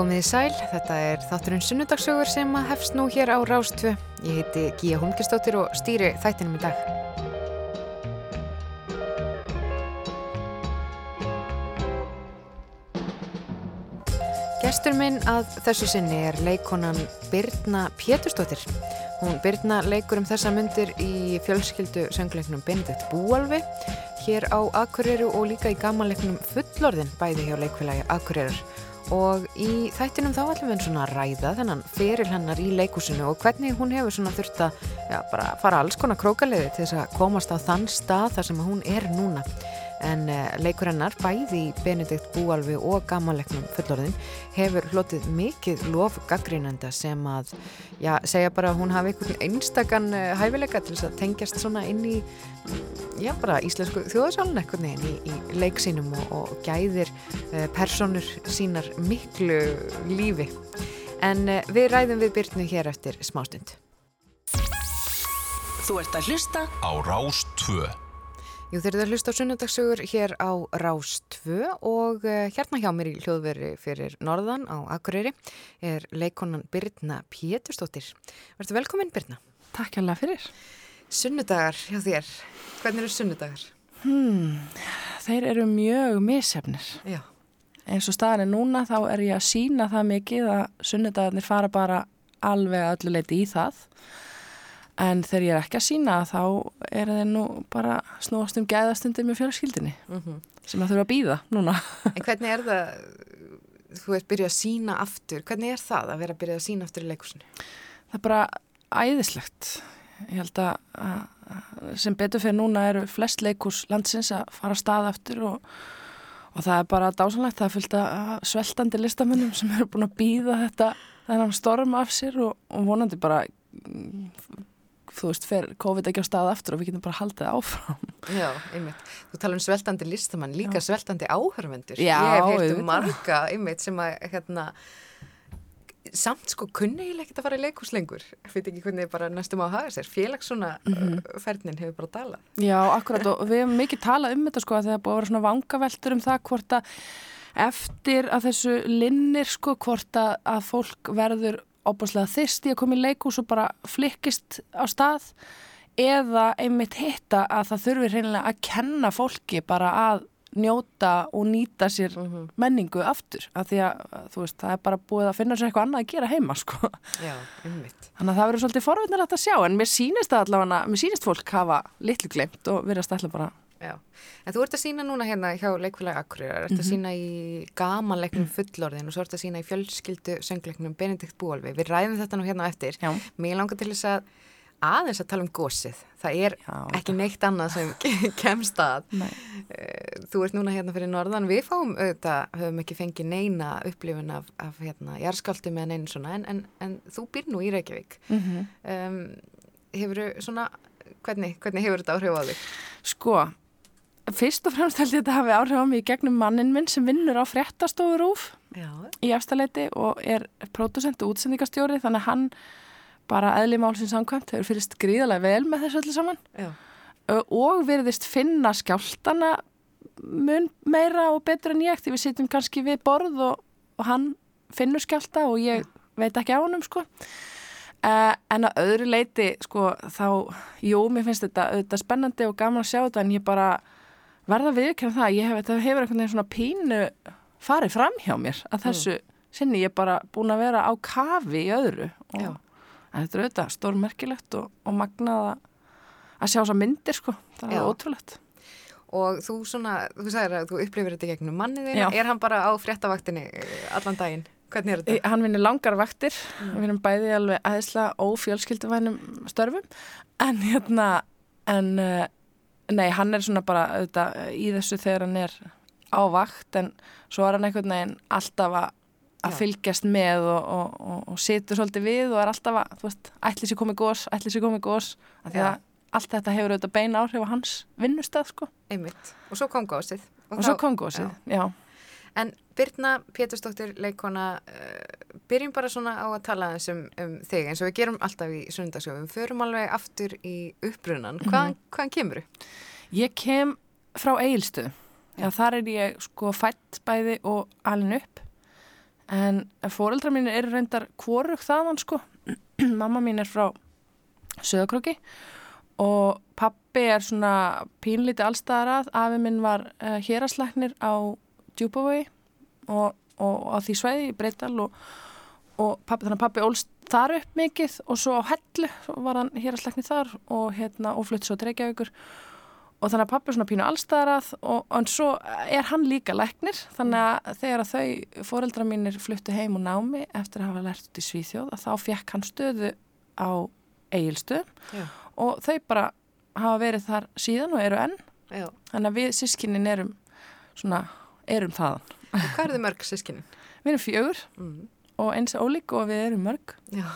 Komið í sæl, þetta er þátturinn Sunnudagsögur sem hefst nú hér á Rástfu. Ég heiti Gíja Holmgistóttir og stýri þættinum í dag. Gestur minn að þessu sinni er leikonan Birna Péturstóttir. Hún Birna leikur um þessa myndir í fjölskyldu söngleiknum Benedikt Búalvi hér á Akureyru og líka í gamanleiknum Fullorðin bæði hjá leikfélagi Akureyrar og í þættinum þá ætlum við svona að ræða þennan feril hennar í leikúsinu og hvernig hún hefur svona þurft að bara fara alls konar krókaliði til þess að komast á þann stað þar sem hún er núna en uh, leikur hennar bæði í Benedikt Búalvi og gamanleiknum fullorðin hefur hlotið mikið lof gaggrínenda sem að já, segja bara að hún hafi einhvern einstakann uh, hæfileika til þess að tengjast svona inn í já, bara íslensku þjóðasálun eitthvað neginn í, í leiksínum og, og gæðir uh, personur sínar miklu lífi. En við ræðum við byrnu hér eftir smástund. Þú ert að hlusta á Rás 2 Jú, þeir eru að hlusta á sunnundagsögur hér á Rás 2 og uh, hérna hjá mér í hljóðveri fyrir Norðan á Akureyri er leikonan Birna Péturstóttir. Verður velkominn Birna. Takk alveg fyrir. Sunnudagar hjá þér. Hvernig eru sunnudagar? Hmm, þeir eru mjög missefnir. Já. Eins og staðan er núna þá er ég að sína það mikið að sunnudagarnir fara bara alveg ölluleiti í það. En þegar ég er ekki að sína þá er það nú bara snúast um gæðastundir með fjölskyldinni mm -hmm. sem að þurfa að býða núna. En hvernig er það, þú ert byrjuð að sína aftur, hvernig er það að vera byrjuð að sína aftur í leikursinu? Það er bara æðislegt. Ég held að, að sem betur fyrir núna eru flest leikurs landsins að fara að staða aftur og, og það er bara dásanlegt. Það er fylgt að sveltandi listamönnum sem eru búin að býða þetta þennan storm af sér og, og vonandi bara þú veist, fer COVID ekki á stað aftur og við getum bara haldið áfram. Já, einmitt. Þú tala um sveltandi listamann, líka Já. sveltandi áhörvendur. Já, Ég hef heyrt um marga, einmitt, sem að, hérna, samt sko kunni ég ekkert að fara í leikús lengur. Ég veit ekki hvernig bara næstum á að hafa sér. Félags svona Mhm. uh, fernin hefur bara dalað. Já, akkurat og við hefum mikið talað um þetta sko að það er búið að vera svona vangaveltur um það hvort að eftir að þessu linnir sko hvort að, að fólk verður óbúslega þyrsti að koma í leikús og bara flikkist á stað eða einmitt hitta að það þurfi reynilega að kenna fólki bara að njóta og nýta sér menningu aftur af því að þú veist það er bara búið að finna sér eitthvað annað að gera heima sko Já, einmitt. Þannig að það verður svolítið forvitnilegt að sjá en mér sýnist allavega, mér sýnist fólk hafa litlu glemt og verið að stælla bara Já, en þú ert að sína núna hérna hjá leikfélagi Akureyrar, ert að Mhm. sína í gamanleiknum fullorðin og svo ert að sína í fjölskyldu söngleiknum Benedikt Búalvi. Við ræðum þetta nú hérna eftir. Já. Mér langar til þess að aðeins að tala um gósið. Það er Já, ekki neitt annað sem kemst að. Nei. Eh, Þú ert núna hérna fyrir norðan. Við fáum auðvitað, höfum ekki fengið neina upplifun af, af hérna, jarðskálti með neina svona, en, en, en þú býr nú í Reykjavík. mm Um, hefur svona, hvernig, hvernig hefur þetta áhrif á þig? Sko, fyrst og fremst held ég að þetta hafi áhrif á mig í gegnum mannin minn sem vinnur á fréttastofu Rúf Já, í efstaleiti og er pródusent og útsendingastjóri þannig að hann bara eðli málsins samkvæmt hefur fyrst gríðarlega vel með þessu öllu saman. Já, og virðist finna skjáltana mun meira og betur en ég því við sitjum kannski við borð og, og hann finnur skjálta og ég veit ekki á honum sko. Uh, en að öðru leiti sko þá, jú, mér finnst þetta, þetta spennandi og gaman að sjá þetta en ég bara verða viðkjörn það, ég hef, þetta hefur einhvern veginn svona pínu farið fram hjá mér að þessu sinni ég er bara búin að vera á kafi í öðru og þetta er auðvitað stórmerkilegt og, og magnað að, sjá þessa myndir sko, það er ótrúlegt. Og þú svona, þú sagðir að þú upplifir þetta gegnum mannið þinn, Já. er hann bara á fréttavaktinni eh, allan daginn? Hvernig er þetta? Hann vinnir langar vaktir, við erum bæði alveg aðeinsla ófjölskylduvænum störfum, en hérna, en uh, nei, hann er svona bara auðvitað í þessu þegar hann er á vakt, en svo er hann einhvern veginn alltaf að að Já. fylgjast með og, og, og, og situr svolítið við og er alltaf að, þú veist, ætli sér komið gós, ætli sér komið gós, af því Já. að allt þetta hefur auðvitað beina áhrif á hans vinnustað, sko. Einmitt. Og svo kom gósið. Og, svo kom gósið, já. En Birna Pétursdóttir leikona, uh, byrjum bara svona á að tala um, um þig eins og við gerum alltaf í sundagsjófum. Förum alveg aftur í uppbrunan. Hvaðan, hvaðan kemur þú? Ég kem frá Egilstöð. Já, þar er ég sko fætt bæði og alin upp. en fóreldra mín eru reyndar kvorug þaðan sko mamma mín er frá Söðakröki og pappi er svona pínlíti allstæðar að afi minn var uh, héraslæknir á Djúbavögi og, og, á því sveiði í Breital og, og pappi, þannig að pappi ólst þar upp mikið og svo á Hellu var hann héraslæknir þar og, hérna, og flutti svo til Reykjavíkur. Og þannig að pappi er svona pínu allstæðarað og, og svo er hann líka læknir þannig að þegar að þau foreldra mínir fluttu heim og námi eftir að hafa lært út í Svíþjóð að þá fekk hann stöðu á eigilstöðum og þau bara hafa verið þar síðan og eru enn. Já. þannig að við sískinin erum svona, erum þaðan og Hvað er þið mörg sískinin? Við erum fjögur mm. og eins ólík og við erum mörg Já.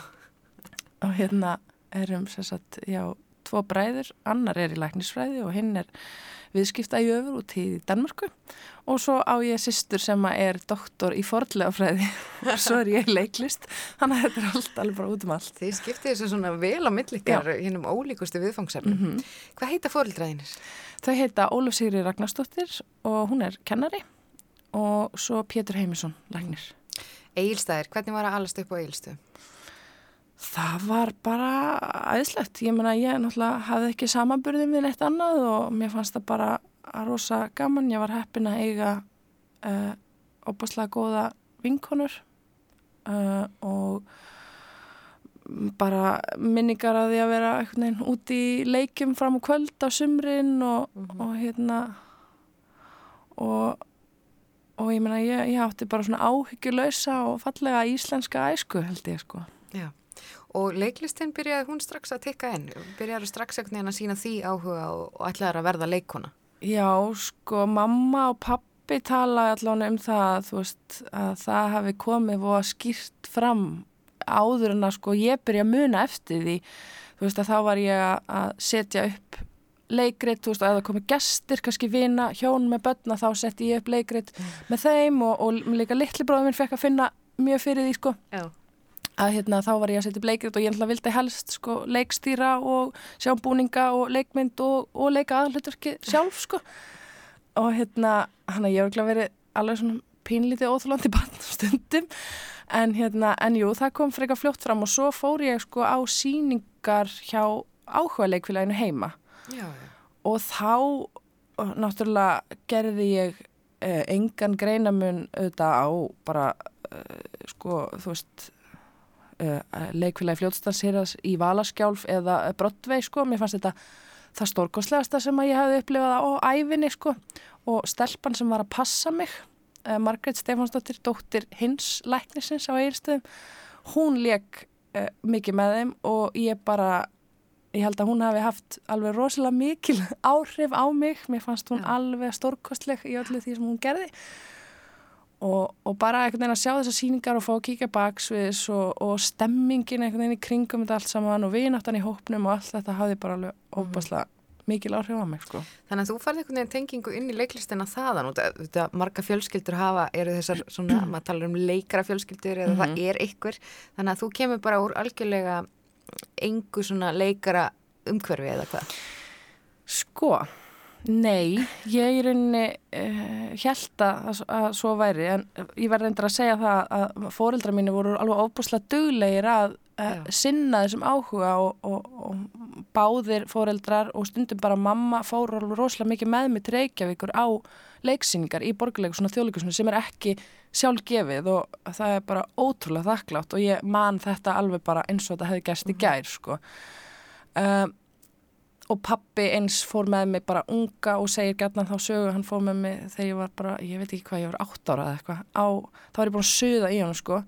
og hérna erum sérsagt, já tvo bræður, annar er í læknisfræði og hinn er viðskipta í öfur út í Danmarku og svo á ég sýstur sem er doktor í forðlegafræði og svo er ég leiklist þannig að þetta er allt alveg bara út um allt Þið skiptið þessu svona vel á millikar hinnum ólíkustu viðfangsefnum mm -hmm. Hvað heita forðlegræðinir? Þau heita Ólaf Sigri Ragnarstóttir og hún er kennari og svo Pétur Heimisson læknir Eilstæðir, hvernig var að allast upp á Eilstöðum? Það var bara aðeinslegt. Ég menna ég náttúrulega hafði ekki samanburðið við neitt annað og mér fannst það bara að rosa gaman. Ég var heppin að eiga uh, opaslega góða vinkonur uh, og bara minningar að því að vera veginn, út í leikum fram á kvöld á sumrin og, mm -hmm. og hérna og, og ég menna ég, ég átti bara svona áhyggjulösa og fallega íslenska æsku held ég sko. Já. Og leiklistin byrjaði hún strax að tikka enn, byrjaði strax ekkert neina að sína því áhuga og, og ætlaði að verða leikona. Já, sko, mamma og pappi talaði allavega um það veist, að það hafi komið og skýrt fram áður en að sko ég byrja að muna eftir því, þú veist að þá var ég að setja upp leikrit, þú veist að það komið gestir, kannski vina, hjón með börna, þá setti ég upp leikrit mm. með þeim og, og líka litli bróðum minn fekk að finna mjög fyrir því sko. Já að hérna, þá var ég að setja bleikrit og ég ætla að vildi helst sko, leikstýra og sjá búninga og leikmynd og, og leika aðluturki sjálf sko. og hérna hann að ég var verið alveg svona pínlítið óþúlandi bann stundum en hérna, en jú, það kom frekar fljótt fram og svo fór ég sko á síningar hjá áhuga leikfélaginu heima já, já. og þá náttúrulega gerði ég eh, engan greinamun auðvitað á bara eh, sko, þú veist uh, leikfélagi fljótstansýras í Valaskjálf eða Brottvei sko, mér fannst þetta það stórkostlegasta sem að ég hefði upplifað á ævinni sko og stelpan sem var að passa mig uh, Margret Stefansdóttir, dóttir hins læknisins á eigirstöðum hún leik uh, mikið með þeim og ég bara ég held að hún hafi haft alveg rosalega mikil áhrif á mig, mér fannst hún ja. alveg stórkostleg í öllu því sem hún gerði Og, og bara einhvern veginn að sjá þessar síningar og fá að kíka baksviðs og, og stemmingin einhvern veginn í kringum þetta allt saman og vináttan í hópnum og allt þetta hafði bara alveg mhm. óbáslega mikil áhrif á mig sko. Þannig að þú farði einhvern veginn tengingu inn í leiklistina þaðan og þetta marga fjölskyldur hafa eru þessar svona, maður talar um leikara fjölskyldur eða mm -hmm. það er ykkur þannig að þú kemur bara úr algjörlega engu svona leikara umhverfi eða hvað? Sko Nei, ég í rauninni uh, held að, að svo væri en ég verði endur að segja það að fóreldra mínu voru alveg óbúslega duglegir að uh, sinna þessum áhuga og, og, og báðir fóreldrar og stundum bara mamma alveg rosalega mikið með mig til Reykjavíkur á leiksýningar í borgulegu svona þjóðleikusinu sem er ekki sjálfgefið og það er bara ótrúlega þakklátt og ég man þetta alveg bara eins og þetta hefði gæst í mhm. gær sko. Um, og pappi eins fór með mig bara unga og segir gætna þá sögu hann fór með mig þegar ég var bara, ég veit ekki hvað ég var átt ára eða eitthvað, á, þá var ég búin að söða í hann sko,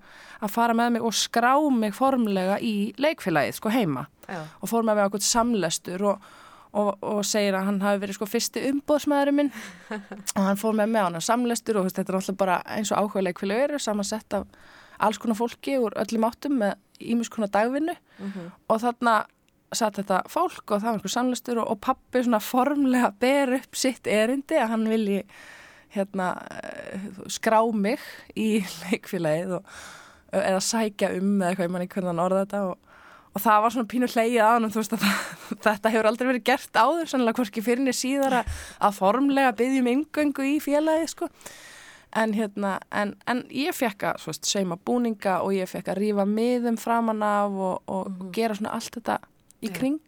að fara með mig og skrá mig formlega í leikfélagið sko heima Já. og fór með mig á eitthvað samlestur og, og, og segir að hann hafi verið sko fyrsti umbóðsmaðurinn minn og hann fór með mig á hann samlestur og þetta er alltaf bara eins og áhuga leikfélag eru, samansett af alls konar fólki úr öllum áttum með ímiðskonar dagvinnu mm -hmm. og þarna satt þetta fólk og það var einhver sannlustur og, og pappi svona formlega ber upp sitt erindi að hann vilji hérna eh, skrá mig í leikfélagið og, eða sækja um eða eitthvað, ég man ekki hvernig hann orða þetta og, og það var svona pínu hleyið að hann þú veist að það, þetta hefur aldrei verið gert áður sannlega hvorki fyrir niður síðara að formlega byggjum yngöngu í félagið sko en hérna, en, en ég fekk að sauma búninga og ég fekk að rífa miðum framan af og, og Mhm. gera svona allt þetta í kring.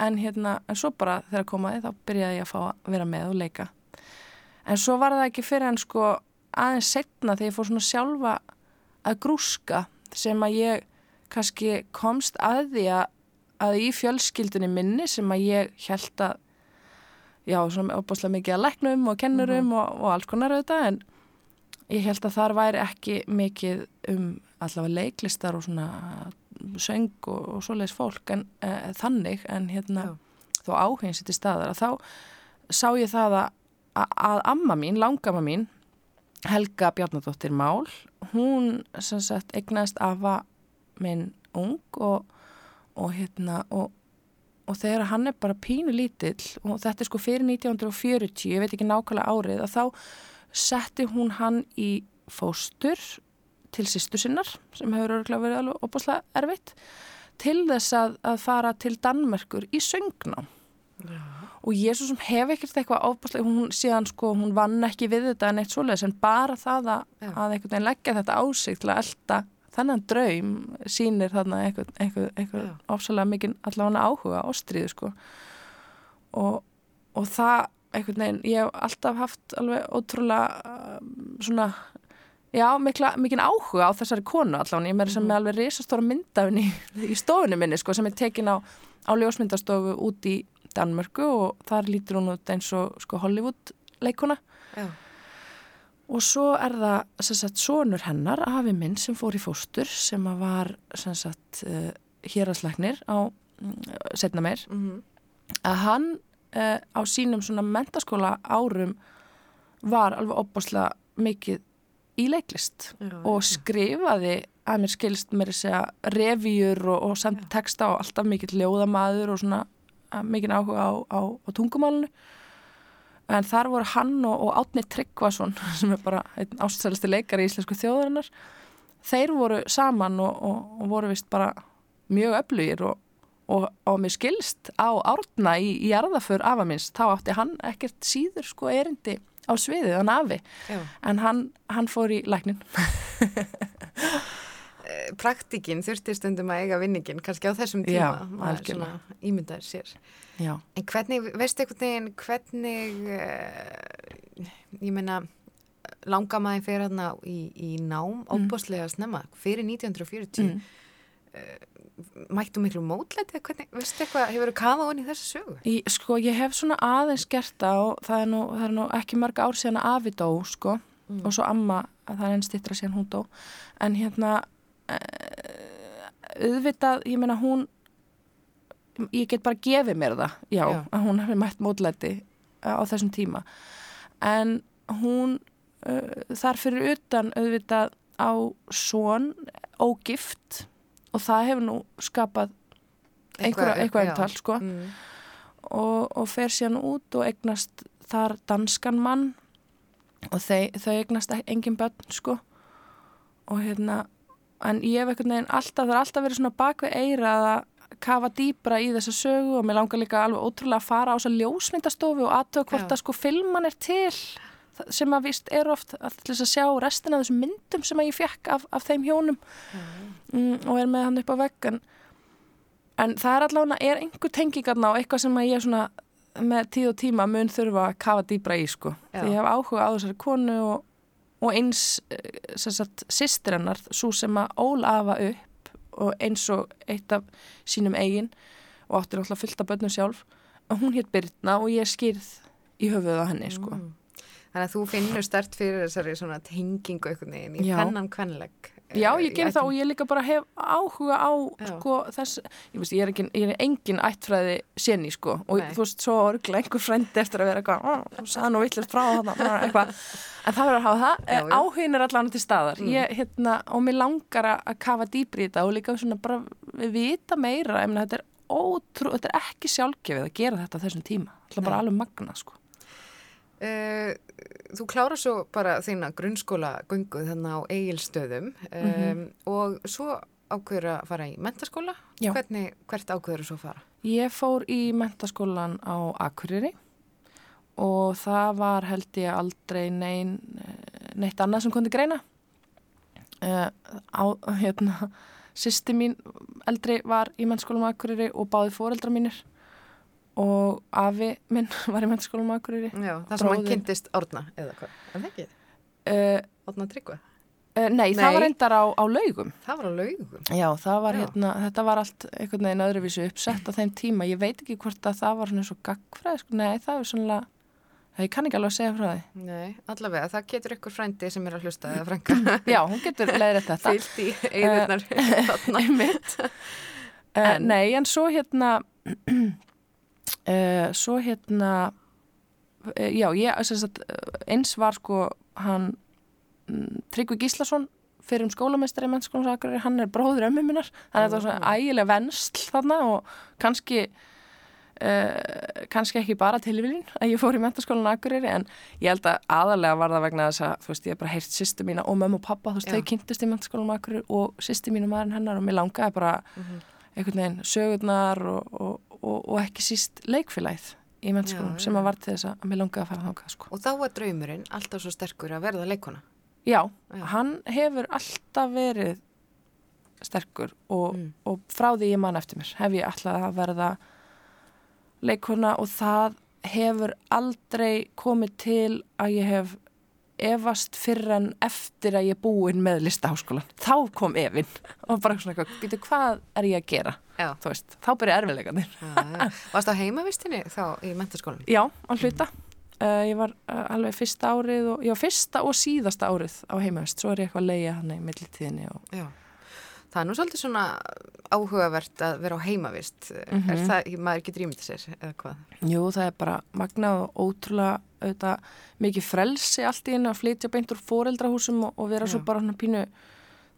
En hérna, en svo bara þegar komaði þá byrjaði ég að fá að vera með og leika. En svo var það ekki fyrir en sko aðeins setna þegar ég fór svona sjálfa að grúska sem að ég kannski komst að því að, að í fjölskyldunni minni sem að ég held að já, svona opaslega mikið að læknum og kennurum og, og alls konar auðvitað en ég held að þar væri ekki mikið um allavega leiklistar og svona söng og, og svoleiðis fólk en uh, þannig en hérna Já. þó áhengin sitt í staðar að þá sá ég það að, að, að amma mín, langamma mín Helga Bjarnadóttir Mál hún sem sagt eignast afa minn ung og, og hérna og, og þegar hann er bara pínu lítill og þetta er sko fyrir 1940 ég veit ekki nákvæmlega árið að þá setti hún hann í fóstur til sýstu sinnar sem hefur örgulega verið alveg opaslega erfitt til þess að, að fara til Danmerkur í söngnám og ég svo sem hef ekkert eitthvað ábúrslega, hún síðan sko, hún vann ekki við þetta en eitt svoleiðis en bara það að, Já. að einhvern veginn leggja þetta á sig til að elda þennan draum sýnir þarna einhvern, einhvern Já. ofsalega mikinn allavega áhuga ástriðu sko og, og það einhvern veginn, ég hef alltaf haft alveg ótrúlega svona Já, mikla, mikinn áhuga á þessari konu allan, ég meira sem með alveg risastóra myndafin í, stofunni minni sko, sem er tekin á, á ljósmyndastofu út í Danmörku og þar lítur hún út eins og sko, Hollywood leikuna Já. og svo er það sem sagt sonur hennar, afi minn sem fór í fóstur sem var sem sagt uh, héraðsleiknir á mm, setna meir Mhm. að hann uh, á sínum svona mentaskóla árum var alveg opbáslega mikið í leiklist Já, og skrifaði að mér skilst mér að segja revíur og, og samt texta og alltaf mikill ljóðamaður og svona mikinn áhuga á, á, á tungumálunu en þar voru hann og, og Átni Tryggvason sem er bara einn ástsælasti leikari í íslensku þjóðarinnar þeir voru saman og, og, voru vist bara mjög öflugir og, mér skilst á árna í, í jarðaför afa minns, þá átti hann ekkert síður sko erindi á sviðið, hann afi Já. en hann, hann fór í læknin Eh, Praktikinn þurfti stundum að eiga vinningin, kannski á þessum tíma, Já, maður ímyndaður sér. Já, En hvernig, veistu einhvern veginn, hvernig, uh, ég meina, langamæðin fyrir hérna í, í nám, óbúslega snemma, fyrir 1940, mm. Mættu miklu mótlæti, hvernig, veistu eitthvað, hefur þú kafað honni í þessu sögu? Í, sko ég hef svona aðeins gert og það er nú, það er nú ekki mörg ár síðan að afi dó sko Mm. og svo amma, að það er enn stittra síðan hún dó en hérna uh, auðvitað, ég meina hún ég get bara gefið mér það já, Já. að hún hefði mætt mótlæti uh, á þessum tíma en hún uh, þar fyrir utan auðvitað á svon ógift og það hefur nú skapað einhverja, eitthvað umtal sko. Mm. og, og fer síðan út og eignast þar danskan mann. Og þau, þau eignast ek- engin börn sko. Og hérna en ég hef einhvern veginn alltaf, það er alltaf verið svona bakvið eira að kafa dýbra í þessa sögu og mér langar líka alveg ótrúlega að fara á þessa ljósmyndastofu og aðtöða hvort að sko filman er til sem að vist er oft að, til þess að sjá restina af þessum myndum sem að ég fekk af, af þeim hjónum. Mm, og er með hann upp á vegg en, það er allavega er einhver tengingarna og eitthvað sem að ég svona með tíð og tíma mun þurfa að kafa dýbra í sko. Því ég hef áhuga á þessari konu og, og eins eh, sýstir hennar svo sem að ólafa upp og eins og eitt af sínum eigin og áttir alltaf fullt af börnum sjálf og hún hétt Birna og ég skýrð í höfuð á henni sko. Mm. Þannig að þú finnur stert fyrir þessari svona tengingu einhvern veginn í Já. þennan kvenleg. Já, ég ger það og ég líka bara hef áhuga á sko þess, ég veist, ég er, ekki, ég er engin ættfræði séni sko og Nei. þú veist, svo örgla einhver frendi eftir að vera eitthvað, "Ó, þú sagði nú villist frá þarna, eitthvað, en það verður að hafa það, Já, já. áhugin er allan til staðar, Mm. ég, hérna, og mér langar að- kafa dýbri í þetta og líka svona bara vita meira, ég meina, þetta er ótrú, þetta er ekki sjálfgefið að gera þetta á þessum tíma, þetta er bara alveg magna sko. Uh, þú klára svo bara þína grunnskóla gungu þannig á eigilstöðum um, Mhm. og svo ákveður að fara í mentaskóla. Hvernig, hvert ákveður þú svo að fara? Ég fór í mentaskólan á Akureyri og það var held ég aldrei nein neitt annað sem kondi greina uh, á, hérna sýsti mín eldri var í mennskólum Akureyri og báði fóreldra mínir og afi minn var í mennskólum Já, það sem hann kynntist Árna eða hvað, er það ekki? uh, Árna Tryggva? uh, nei, Nei. það var endar á, á laugum Það var á laugum. Já, það var Já. hérna, þetta var allt einhvern veginn öðruvísu uppsett á þeim tíma. Ég veit ekki hvort að það var svona eins og gagfræði, sko, nei, það er svona, ég kann ekki alveg að segja frá því. Nei, allavega, það getur ykkur frændi sem er að hlusta eða frænka Já, hún getur leiðrætt þetta. fyllt í. Einmitt. Uh, En- nei, en svo hérna, uh, svo hérna, uh, já, ég, sem sagt, eins var sko hann mm, Tryggvi Gíslason fyrir um skólameistari Akureyri, hann er bróður ömmu minnar, þannig að þetta var svona ægilega vennsl þarna og kannski Uh, kannski ekki bara tilvílin að ég fór í mentaskólan Akureyri en ég held að aðalega var það vegna þess að þú veist, ég hef bara heyrt sýstu mína og mömmu og pappa þú veist, þau kynntist í mentaskólan Akureyri og sýstu mínu maðurinn hennar og mér langaði bara Mhm. einhvern veginn sögurnar og, og, og, og ekki síst leikfélagið í mentaskólan Já, sem að var til þess að mér langaði að fara þangað sko. Og þá var draumurinn alltaf svo sterkur að verða leikona. Já, Já. hann hefur alltaf verið sterkur og, Mm. og frá því ég man eftir mér hef ég alltaf að verða leikona og það hefur aldrei komið til að ég hef efast fyrir en eftir að ég búin með listaháskólan. Þá kom efinn og bara svona eitthvað, býtu hvað er ég að gera? Veist, þá byrja já. Varst á heimavistinni þá í mentaskólanum? Já, á hluta. Uh, ég var uh, alveg fyrsta árið og, já, fyrsta og síðasta árið á heimavist, svo er ég eitthvað að leia hann í millitíðinni og Já. Það er nú svolítið svona áhugavert að vera á heimavist. Mhm. Er það, maður ekki drýmið sér eða hvað? Jú, það er bara magnað og ótrúlega auðvitað, mikið frelsi allt í einu að flytja beint úr foreldrahúsum og, og vera svo Já. bara hann pínu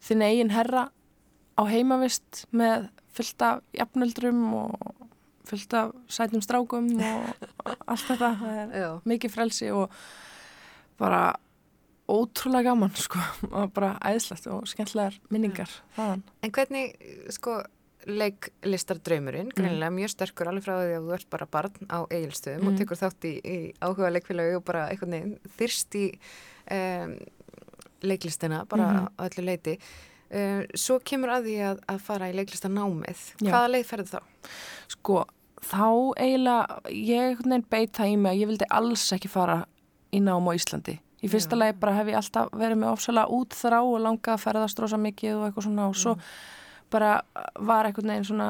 þinn eigin herra á heimavist með fullt af jafnöldrum og fullt af sætum strákum og allt þetta. Það er Já. mikið frelsi og bara ótrúlega gaman sko og bara æðislegt og skemmtlegar minningar þaðan. En hvernig, sko, leiklistar draumurinn, greinilega mjög sterkur alveg frá því að þú ert bara barn á eigilstöðum og Mm. tekur þátt í, í áhuga leikfélagi og bara einhvern veginn þyrst í um, leiklistina, bara Mhm. á öllu leiti. Uh, svo kemur að því að, að fara í leiklistanámið. Já. Hvaða leið ferði þá? Sko, þá eiginlega, ég beit það í mig að ég vildi alls ekki fara í nám á Íslandi. Í fyrsta lagi bara hef ég alltaf verið með ofsalega útþrá og langa að ferðast rosa mikið og eitthvað svona og svo bara var einhvern veginn svona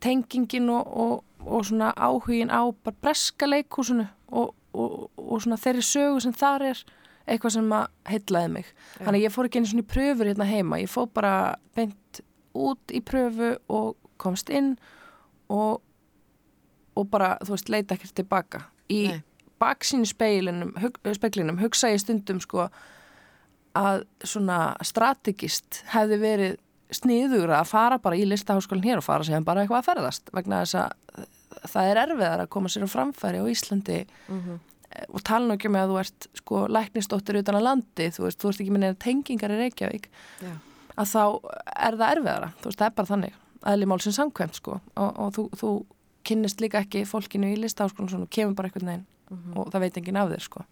tengingin og, og, og svona áhugin á bara breska leikhúsinu og, og, og svona þeirri sögu sem þar er eitthvað sem að heitlaði mig. Já. Þannig að ég fór ekki einu svona í pröfur hérna heima, ég fór bara beint út í pröfu og komst inn og, og bara, þú veist, leita ekkert tilbaka. Í Nei. Baksínu speklinum hugsa ég stundum sko að svona strategist hefði verið sniður að fara bara í listaháskólinn hér og fara sem bara eitthvað að ferðast vegna þess að það er erfiðar að koma sér á framfæri á Íslandi Mm og tala nú ekki með að þú ert sko læknistóttir utan að landi, þú veist, þú ert ekki með neina tengingar í Reykjavík Já. að þá er það erfiðara, þú veist, það er bara þannig aðli málsins samkvæmt sko og, og þú, þú kynnist líka ekki fólkinu í listaháskólinn og kemur bara einhvern veginn Mhm. og það veit enginn af þér sko.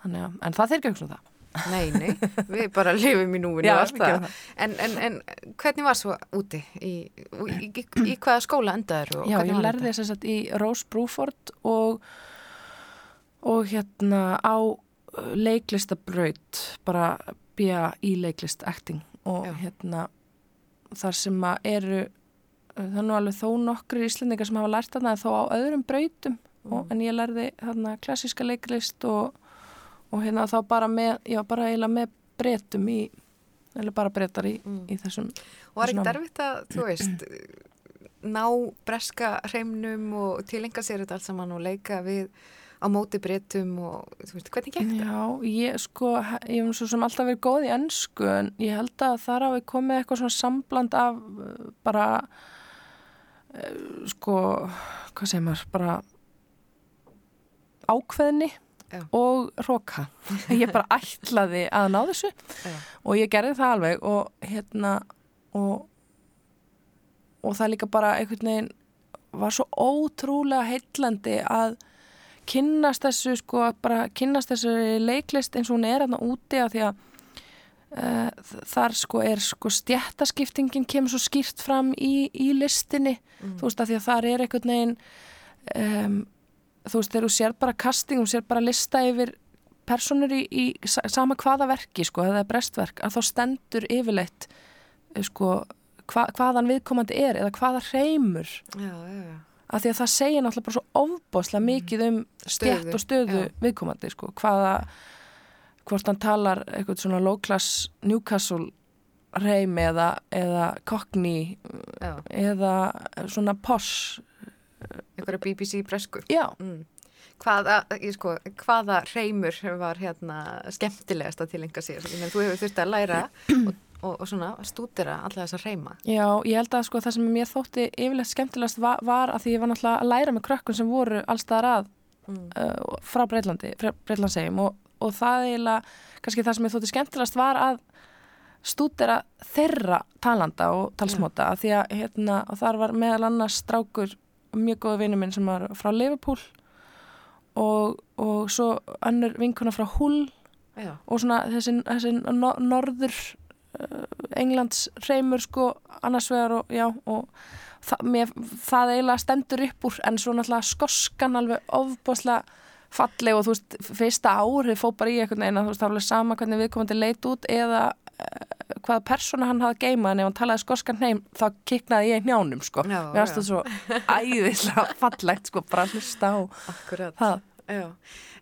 Þannig að, en það þeir ekki um það Nei, nei, við bara lifum í núinu Já, það. En, en, en hvernig var svo úti? Í, í, í, í hvaða skóla endaður? Já, ég lærði þess að í Rose Bruford og, og hérna á uh, leiklistabraut bara bíja í leiklist acting og Já. hérna þar sem að eru uh, það nú alveg þó nokkri íslendingar sem hafa lært þarna þó á öðrum brautum og, en ég lærði þarna klassíska leiklist og, og hérna þá bara með, já bara eiginlega með breytum í, eða bara breytar í, Mm. í þessum Og var ekkert erfitt að, þú veist, ná breska hreimnum og tilenga sér þetta allt saman og leika við á móti breytum og, þú veist, hvernig gekk það? Já, ég sko, ég hef svo sem alltaf verið góð í ennsku en ég held að þar hafi komið eitthvað svona sambland af uh, bara uh, sko, hvað segir maður, bara ákveðni Já. og róka. Ég bara ætlaði að ná þessu Já. og ég gerði það alveg og hérna og, og það líka bara einhvern veginn var svo ótrúlega heillandi að kynnast þessu sko, bara kynnast þessu leiklist eins og hún er aðna úti að því að uh, þar sko er sko stjættaskiptingin kemur svo skýrt fram í, í listinni mm. þú veist að því að þar er einhvern veginn um, þú veist þegar þú sér bara casting, þú sér bara lista yfir personur í, í sama hvaða verki sko, eða brestverk, að þá stendur yfirleitt eh, sko hva, hvaðan viðkomandi er eða hvaða reymur af því að það segja náttúrulega bara svo ofbáslega mikið um stjætt og stöðu já. viðkomandi sko, hvaða hvort hann talar eitthvað svona low class Newcastle reym eða, eða Cockney já. eða svona posh einhverja BBC bresku. Já, mm. hvaða, ég sko, hvaða reymur var hérna skemmtilegast að tilenga sér menn þú hefur þurft að læra og, og, og svona stúdira alla þessa reyma já, ég held að sko það sem mér þótti yfirlegt skemmtilegast var, var að því ég var náttúrulega að læra með krökkun sem voru allstaðar að mm. uh, frá Breitlandi, Breitlandsegjum og, og það eiginlega, kannski það sem ég þótti skemmtilegast var að stúdera þeirra talanda og talsmóta því að hérna, þar var meðal annars strákur mjög góða vinnu minn sem var frá Liverpool og, og svo annur vinkuna frá Hull já, og svona þessi, þessi no, norður uh, Englands reymur sko annars vegar og já og það, mér, það eiginlega stendur upp úr en svo náttúrulega skoskan alveg ofboslega falleg og þú veist fyrsta árið fó bara í einhvern veginn að þú veist það var alveg sama hvernig viðkomandi leit út eða hvaða persóna hann hafði geimað en ef hann talaði skoskan heim þá kiknaði ég njánum sko Já, mér finnst það svo æðislega fallegt sko bara hlusta á akkurat já.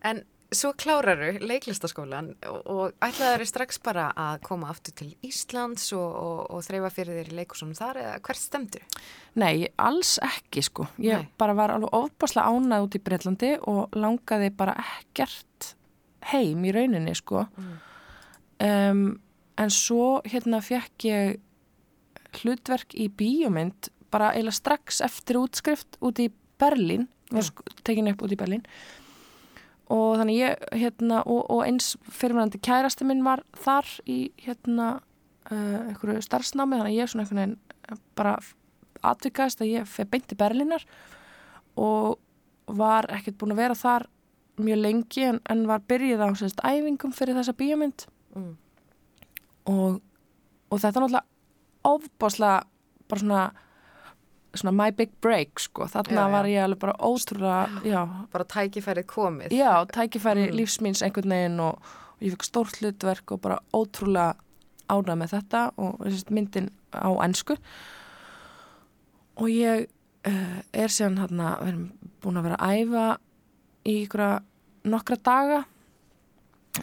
en svo kláraru leiklistaskólan og, og ætlaður strax bara að koma aftur til Íslands og, og, og þreyfa fyrir þér í leikusunum þar eða hvert stemdu? Nei, alls ekki sko. Ég Nei. bara var alveg ofbáslega ánað út í Breitlandi og langaði bara ekkert heim í rauninni sko. Um, en svo hérna fekk ég hlutverk í bíómynd bara eiginlega strax eftir útskrift út í Berlín, sko, tekin upp út í Berlín. Og þannig ég hérna og, og eins fyrirmennandi kærasti minn var þar í hérna uh, einhverju starfsnámi. Þannig ég svona einhvern veginn bara atvikaðist að ég fyrir beint í Berlínar og var ekkert búin að vera þar mjög lengi en, en var byrjuð á sérst æfingum fyrir þessa bíómynd. Mm. Og, og þetta er náttúrulega ofbáslega bara svona svona my big break sko þarna Já, já. var ég alveg bara ótrúlega já, bara tækifærið komið já tækifæri Mm. lífsmýns einhvern veginn og, og ég fikk stórt hlutverk og bara ótrúlega ánað með þetta og myndin á ennsku og ég uh, er síðan hérna, við erum búin að vera að æfa í ykkur nokkra daga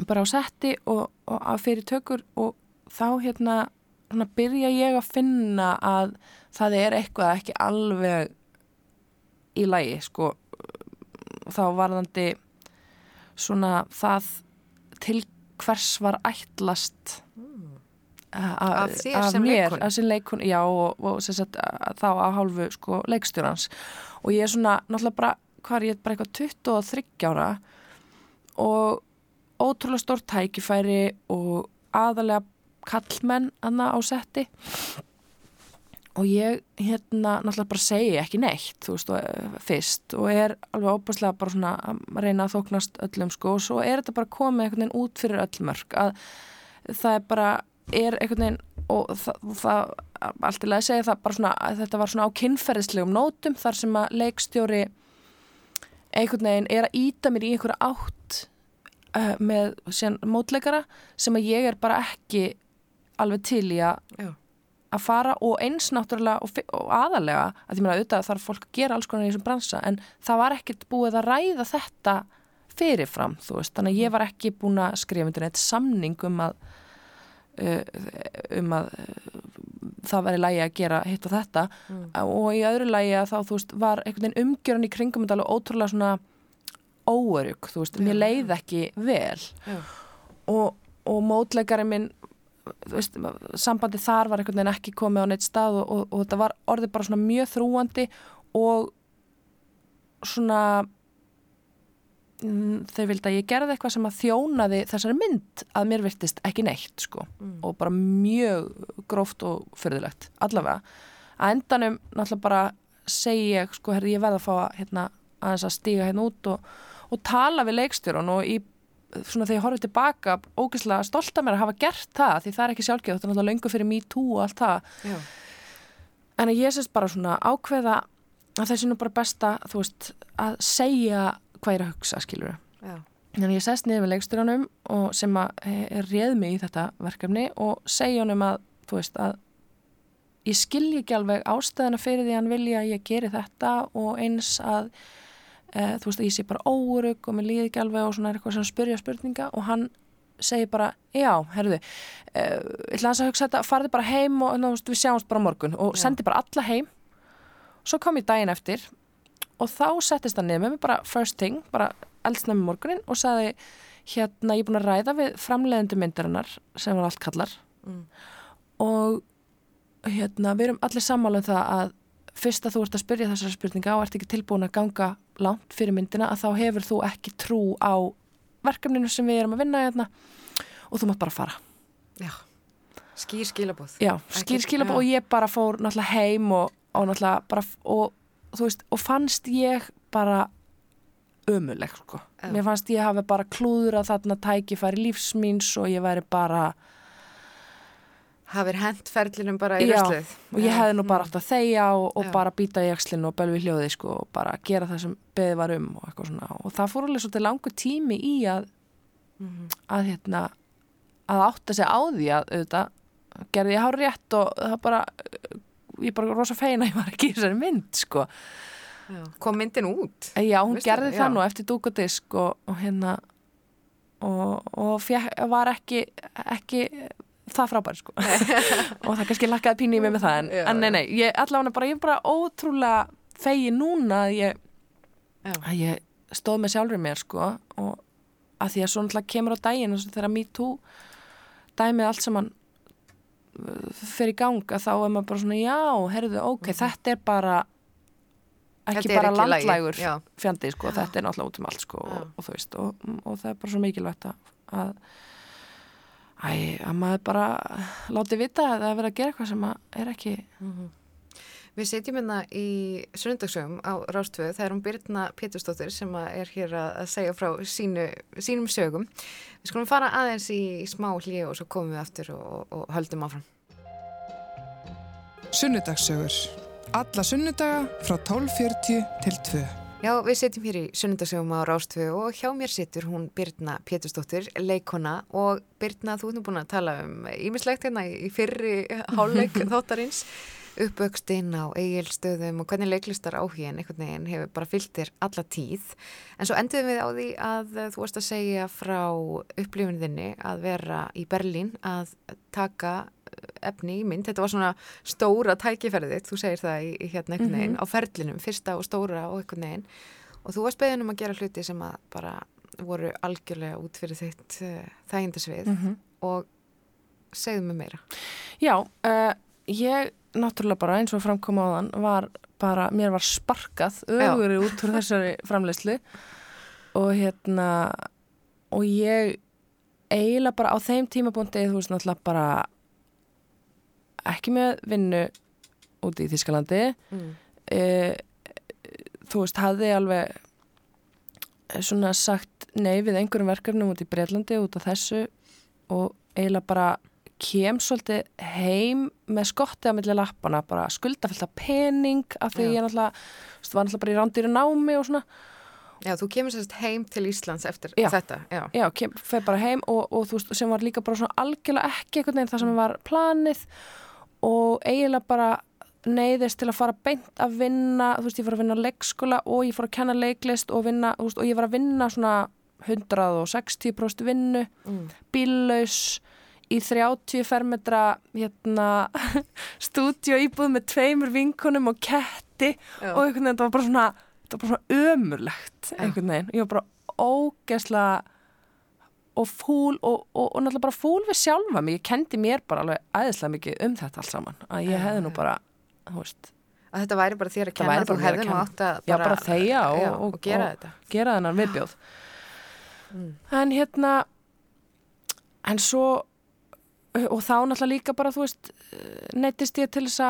bara á setti og, og að fyrir tökur og þá hérna byrja ég að finna að það er eitthvað ekki alveg í lagi sko. Þá varðandi svona það til hvers var ætlast a- Af mér, að sem leikun, já og, og sem sagt, að, þá að hálfu sko leikstjórans. Og ég er svona náttúrulega bara, hvað er ég, bara eitthvað 23 ára og ótrúlega stór tækifæri og aðalega kallmenn anna á setti. Og ég hérna náttúrulega bara segi ekki neitt þú veist, og, eh, fyrst. Og er alveg óbærslega bara svona að reyna að þóknast öllum sko. Og svo er þetta bara komið einhvern veginn út fyrir öll mörg að það er bara, er einhvern veginn og það, það allt í lagi segja það bara svona þetta var svona á kynferðislegum nótum þar sem að leikstjóri einhvern veginn er að íta mér í einhverja átt uh, með síðan mótleikara sem að ég er bara ekki alveg til í að að fara og eins náttúrulega og, og aðalega að því meina auðvitað þarf fólk að gera alls konar í þessum bransa en það var ekkert búið að ræða þetta fyrirfram þú veist. Þannig að ég var ekki búin að skrifa undir neitt samning um að uh, um að uh, það væri lægi að gera hitt og þetta. Mm. og í öðru lægi að þá þú veist var einhvern veginn umgjörun í kringum þetta alveg ótrúlega svona óörug þú veist, mér leið ekki vel. Já. og, og mótleikari minn veist, sambandi þar var einhvern veginn ekki komið á neitt stað og, og, og þetta var orðið bara svona mjög þrúandi og svona mm, þeir vildi að ég gerði eitthvað sem að þjónaði þessari mynd að mér virtist ekki neitt sko Mm. og bara mjög gróft og fyrðilegt allavega að endanum náttúrulega bara segi ég sko herri ég verð að fá að hérna, aðeins að stíga hérna út og og tala við leikstjórun og í svona þegar ég horfið tilbaka ógeðslega stolt af mér að hafa gert það því það er ekki sjálfgeð, þetta er náttúrulega löngu fyrir me too og allt það Já. en að ég sést bara svona ákveða að þessi nú bara besta veist, að segja hvað ég er að hugsa, skilur Já. Þannig að ég sest niður með leikstjóranum sem að er réð mig í þetta verkefni og segja honum að, veist, að ég skilji ekki alveg ástæðana fyrir því að hann vilja að ég geri þetta og eins að, e, þú veist, að ég sé bara órug og mér líði ekki alveg og svona er eitthvað sem spyrja spurninga og hann segir bara, já, herruðu, e, ég ætla að hugsa þetta, farði bara heim og ná, við sjáumst bara morgun og sendi bara alla heim. Svo kom ég daginn eftir og þá settist hann mig bara first thing, bara eldsnæmi morgunin og sagði hérna ég er búin að ræða við framleiðendu myndarinnar sem var allt kallar Mm. og hérna við erum allir sammála um það að fyrst að þú ert að spyrja þessar spurninga og ert ekki tilbúin að ganga langt fyrir myndina að þá hefur þú ekki trú á verkefninu sem við erum að vinna hérna og þú mátt bara fara. Já. Skýr skilabóð. Já, skýr skilab já. og ég bara fór náttúrulega heim og, og náttúrulega bara og, veist, og fannst ég bara ömuleg sko. Já. Mér fannst ég hafi bara klúður að þarna tækifæri lífsmýns og ég væri bara Hafir hent ferlinum bara í Já, rösluð. og ég hefði nú bara átt að þegja og, og Já. bara býta í axlinu og bölvi hljóði sko og bara gera það sem beðið var um og og það fór alveg svolítið langur tími í að Mhm. að hérna að átta sig á því að auðvitað gerði ég hár rétt og það bara ég er bara rosa fein að ég var ekki í þessari mynd sko. Kom myndin út? Já, hún Veistu gerði það? það nú eftir dúk og og, og hérna og, og fjek, var ekki ekki það frábæri sko og það kannski lakkaði pínu í mig með það en, Já, en nei, já. nei, ég allavega bara, ég er bara ótrúlega fegi núna að ég, Já. að ég stóð með sjálfur mér sko og að því að svo náttúrulega kemur á daginn og þegar me too dæmið allt saman uh, fer í ganga þá er maður bara svona já, herruðu, ok, þetta er bara ekki er bara ekki landlægur já. fjandi, sko, þetta er náttúrulega út um allt sko, Já. og, og þú veist, og, og það er bara svo mikilvægt að, æ, að maður bara láti vita að það er verið að gera eitthvað sem að er ekki Við sitjum hérna í sunnundagsögum á Rástvöðu. Það er hún Birna Pétursdóttir sem að er hér að segja frá sínu, sínum sögum. Við skulum fara aðeins í smá hlið og svo komum við aftur og, og höldum áfram. Sunnudagssögur. Alla sunnudaga frá 12.40 til 2. Já, við sitjum hér í sunnundagsögum á Rástvöðu og hjá mér situr hún Birna Pétursdóttir, leikona og Birna, þú ert nú búin að tala um ímislegt hérna í fyrri hálfleik þáttarins, uppvöxtinn á eigilstöðum og hvernig leiklistar áhugin einhvern veginn hefur bara fyllt þér alla tíð. En svo enduðum við á því að þú varst að segja frá upplifuninni að vera í Berlín að taka eh, efni í mynd. Þetta var svona stóra tækifærið þú segir það í, hérna einhvern veginn á ferlinum, fyrsta og stóra og einhvern veginn. Og þú varst beðin um að gera hluti sem að bara voru algjörlega út fyrir þitt uh, þægindasvið -hmm. og segðu mig meira. Já, uh, ég náttúrulega bara eins og framkoma á þann var bara, mér var sparkað öguri út úr þessari framleyslu og hérna og ég eiginlega bara á þeim tímabúndi þú veist náttúrulega bara ekki með vinnu úti í Þískalandi Mm. e, þú veist, hafði alveg svona sagt nei við einhverjum verkefnum út í Breitlandi út af þessu og eiginlega bara kem svolítið heim með skotti á milli lappana, bara skuldafyllt af pening af því Já. ég náttúrulega var náttúrulega bara í rándýri námi og svona Já, þú kemur sérst heim til Íslands eftir Já. þetta. Já. já, kem, fer bara heim og, og þú veist, sem var líka bara svona algjörlega ekki einhvern veginn það sem var planið og eiginlega bara neyðist til að fara beint að vinna þú veist, ég fór að vinna á leikskóla og ég fór að kenna leiklist og vinna, þú veist, og ég var að vinna svona 160% vinnu Mm. bíllaus í 30 fermetra hérna, stúdíu íbúð með tveimur vinkunum og ketti Já. og einhvern veginn, það var bara svona var bara svona ömurlegt einhvern veginn, ég var bara ógeðslega og fúl og, og, og náttúrulega bara fúl við sjálfa mig, ég kendi mér bara alveg æðislega mikið um þetta allt saman að ég hefði nú bara, þú veist. Að þetta væri bara þér að kenna, þú bara hefði nú átt að Já, bara þegja og- og- gera þetta. gera þennan viðbjóð. Mm. en hérna en svo og þá náttúrulega líka bara þú veist neittist ég til þess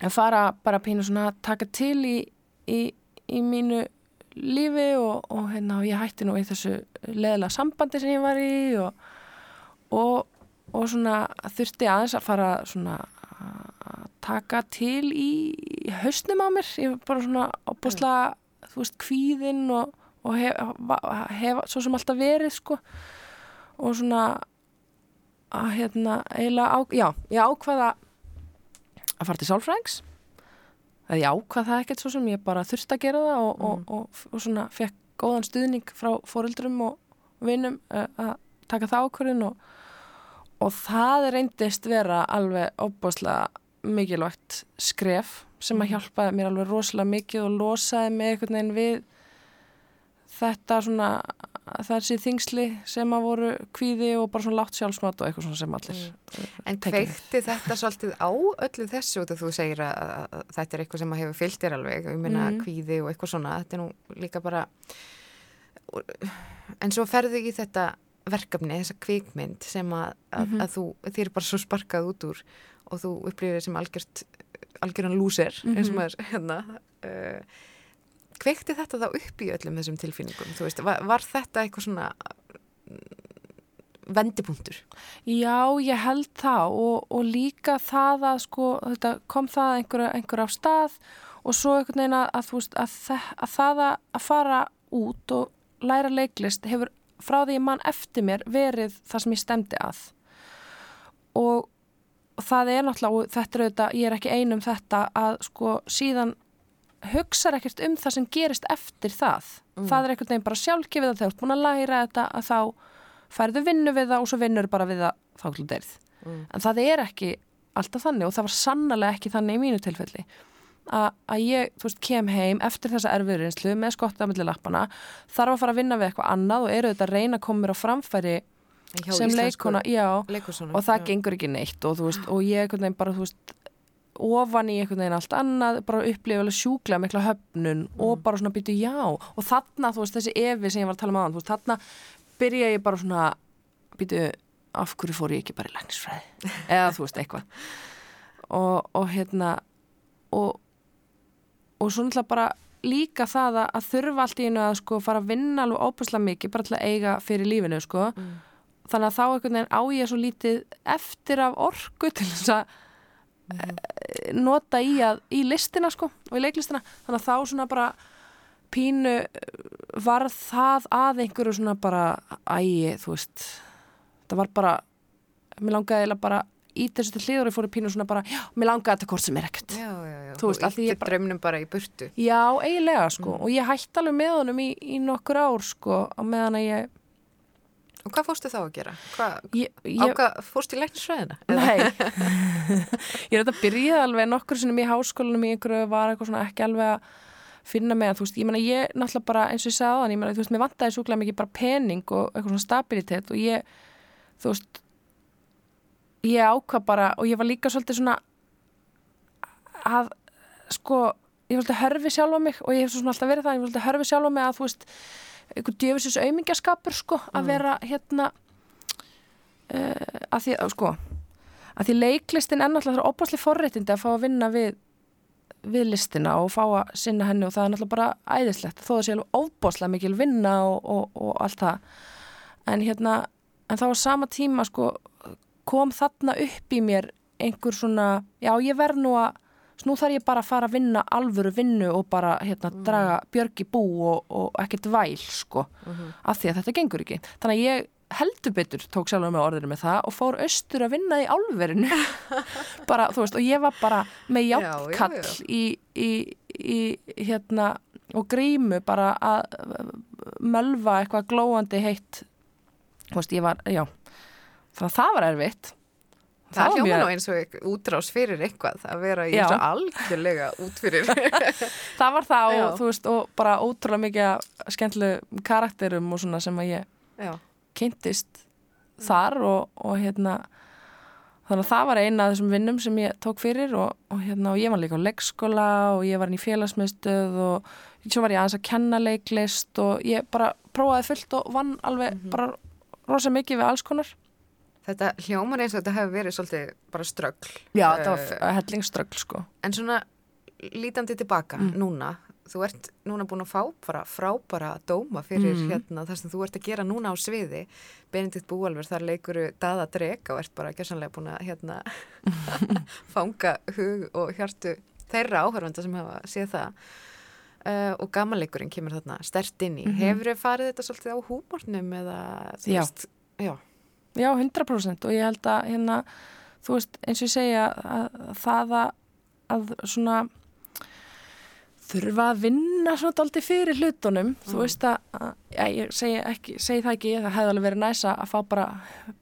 að fara bara pínu svona að taka til í, í, í mínu lífi og, og hérna, ég hætti nú í þessu leðilega sambandi sem ég var í og, og, og svona þurfti aðeins að fara svona að taka til í hausnum á mér, ég var bara svona opbúslega, þú veist, kvíðinn og, og hef, hef svo sem alltaf verið, sko. Og svona að hérna, eiginlega á, já, ég ákvaða að fara til sálfræðings að ég ákvað það ekkert svo sem ég bara þurfti að gera það og, mm. og, og, og svona fekk góðan stuðning frá fóruldrum og vinnum uh, að taka það ákvörðin og það reyndist vera alveg óbúslega mikilvægt skref sem að hjálpaði mér alveg rosalega mikið og losaði mig einhvern veginn við þetta svona þessi þingsli sem að voru kvíði og bara svona látt sjálfsmat og eitthvað svona sem allir mm. En kveikti þetta svolítið á öllu þessu og þú segir að, að þetta er eitthvað sem að hefur fyllt þér alveg um minna mm. kvíði og eitthvað svona þetta er nú líka bara en svo ferðu í þetta verkefni, þessa kvikmynd sem að, að, mm -hmm. að þú, þér er bara svo sparkað út úr og þú upplýðir sem algjörðan lúser mm -hmm. eins og mhm. maður hérna uh, kveikti þetta þá upp í öllum þessum tilfinningum? Þú veist, var, var þetta eitthvað svona vendipunktur? Já, ég held það og, og líka það að sko, kom það einhver, einhver á stað og svo einhvern veginn að, að, veist, að, að það að fara út og læra leiklist hefur frá því mann eftir mér verið það sem ég stemdi að og, og það er náttúrulega, þetta er auðvitað, ég er ekki einum þetta að sko síðan hugsaður ekkert um það sem gerist eftir það. Mm. Það er einhvern veginn bara sjálfgefið að þú ert búin að læra þetta að þá færðu vinnu við það og svo vinnur bara við það þákludeirð. Mm. En það er ekki alltaf þannig og það var sannlega ekki þannig í mínu tilfelli. A, að ég, veist, kem heim eftir þessa erfiðurinslu með skotta á milli lappana, þarf að fara að vinna við eitthvað annað og eru þetta að reyna að koma mér á framfæri Hjá sem leikona, já, og það já. gengur ekki neitt og veist, og ég, bara, veist, ofan í einhvern veginn allt annað bara upplifa sjúklega mikla höfnun mm. og bara svona byrju já og þarna þú veist þessi evi sem ég var að tala um aðan veist þarna byrja ég bara svona byrju af hverju fór ég ekki bara í læknisfræði eða þú veist eitthvað og, og hérna og og svo náttúrulega bara líka það að, að þurfa allt í einu að sko fara að vinna alveg óbúslega mikið bara til að eiga fyrir lífinu sko mm. þannig að þá einhvern veginn á ég svo lítið eftir af orgu til þess að nota í, að, í listina sko og í leiklistina. Þannig að þá svona bara pínu var það að einhverju svona bara ægi þú veist það var bara, mér langaði bara í þessu til hliður og ég fór í pínu svona bara, já, mér langaði þetta hvort sem er ekkert. Já, já, já, þú veist, allir ég bara drömnum bara í burtu. Já, eiginlega sko mm. og ég hætti alveg með honum í, í nokkur ár sko á meðan að ég Og hvað fórstu þá að gera? Hvað, ég, ég, á hvað fórstu í læknisfræðina? Nei, ég er þetta að byrja alveg nokkur sinnum í háskólanum í einhverju var eitthvað svona ekki alveg að finna með að þú veist, ég menna ég náttúrulega bara eins og ég sagði á þann, ég menna þú veist, mér vantæði súklega mikið bara pening og eitthvað svona stabilitet og ég, þú veist, ég ákvað bara og ég var líka svolítið svona að, sko, ég var svolítið hörfi sjálf á mig og ég hef svona alltaf verið það, ég var svolítið hörfi sjálf á mig að þú veist einhver djöfisins auðmingjaskapur sko að mm. vera hérna uh, að því að sko að því leiklistin er náttúrulega opasli forréttindi að fá að vinna við við listina og fá að sinna henni og það er náttúrulega bara æðislegt þó að sé alveg óbáslega mikil vinna og, og, og allt það en hérna en þá á sama tíma sko kom þarna upp í mér einhver svona, já ég verð nú að nú þarf ég bara að fara að vinna alvöru vinnu og bara hérna mm. draga björg í bú og, og ekkert væl sko mm -hmm. af því að þetta gengur ekki. Þannig að ég heldur betur tók sjálfur með orðinu með það og fór austur að vinna í álverinu. Bara þú veist og ég var bara með hjálpkall í, í, í hérna og grímu bara að mölva eitthvað glóandi heitt. Þú veist ég var, já þannig að það var erfitt Það hljóma nú eins og útrás fyrir eitthvað að vera í og algjörlega út fyrir. það var það og, veist, og bara ótrúlega mikið skemmtileg karakterum og svona sem að ég Já. kynntist þar og, og hérna þannig að það var eina af þessum vinnum sem ég tók fyrir og, og hérna og ég var líka á leggskóla og ég var í félagsmiðstöð og svo var ég aðeins að kenna leiklist og ég bara prófaði fullt og vann alveg mm -hmm. bara rosa mikið við alls konar Þetta hljómar eins og þetta hefur verið svolítið bara ströggl. Já, þetta var uh, hellingsströggl sko. En svona lítandi tilbaka mm. núna, þú ert núna búin að fá bara frábara dóma fyrir Mm. hérna það sem þú ert að gera núna á sviði Benedikt Búalver, þar leikuru Dada Dreg og ert bara gjössanlega búin að hérna fanga hug og hjartu þeirra áhörfanda sem hafa séð það uh, og gamanleikurinn kemur þarna stert inn í. Mhm. Hefur þið farið þetta svolítið á húmornum eða Já. veist, já, Já, 100% og ég held að hérna, þú veist, eins og ég segja að, að það að, að svona þurfa að vinna svona daldi fyrir hlutunum, þú Mm. veist að, að ég segi, ekki, segi það ekki það hefði alveg verið næsa að bara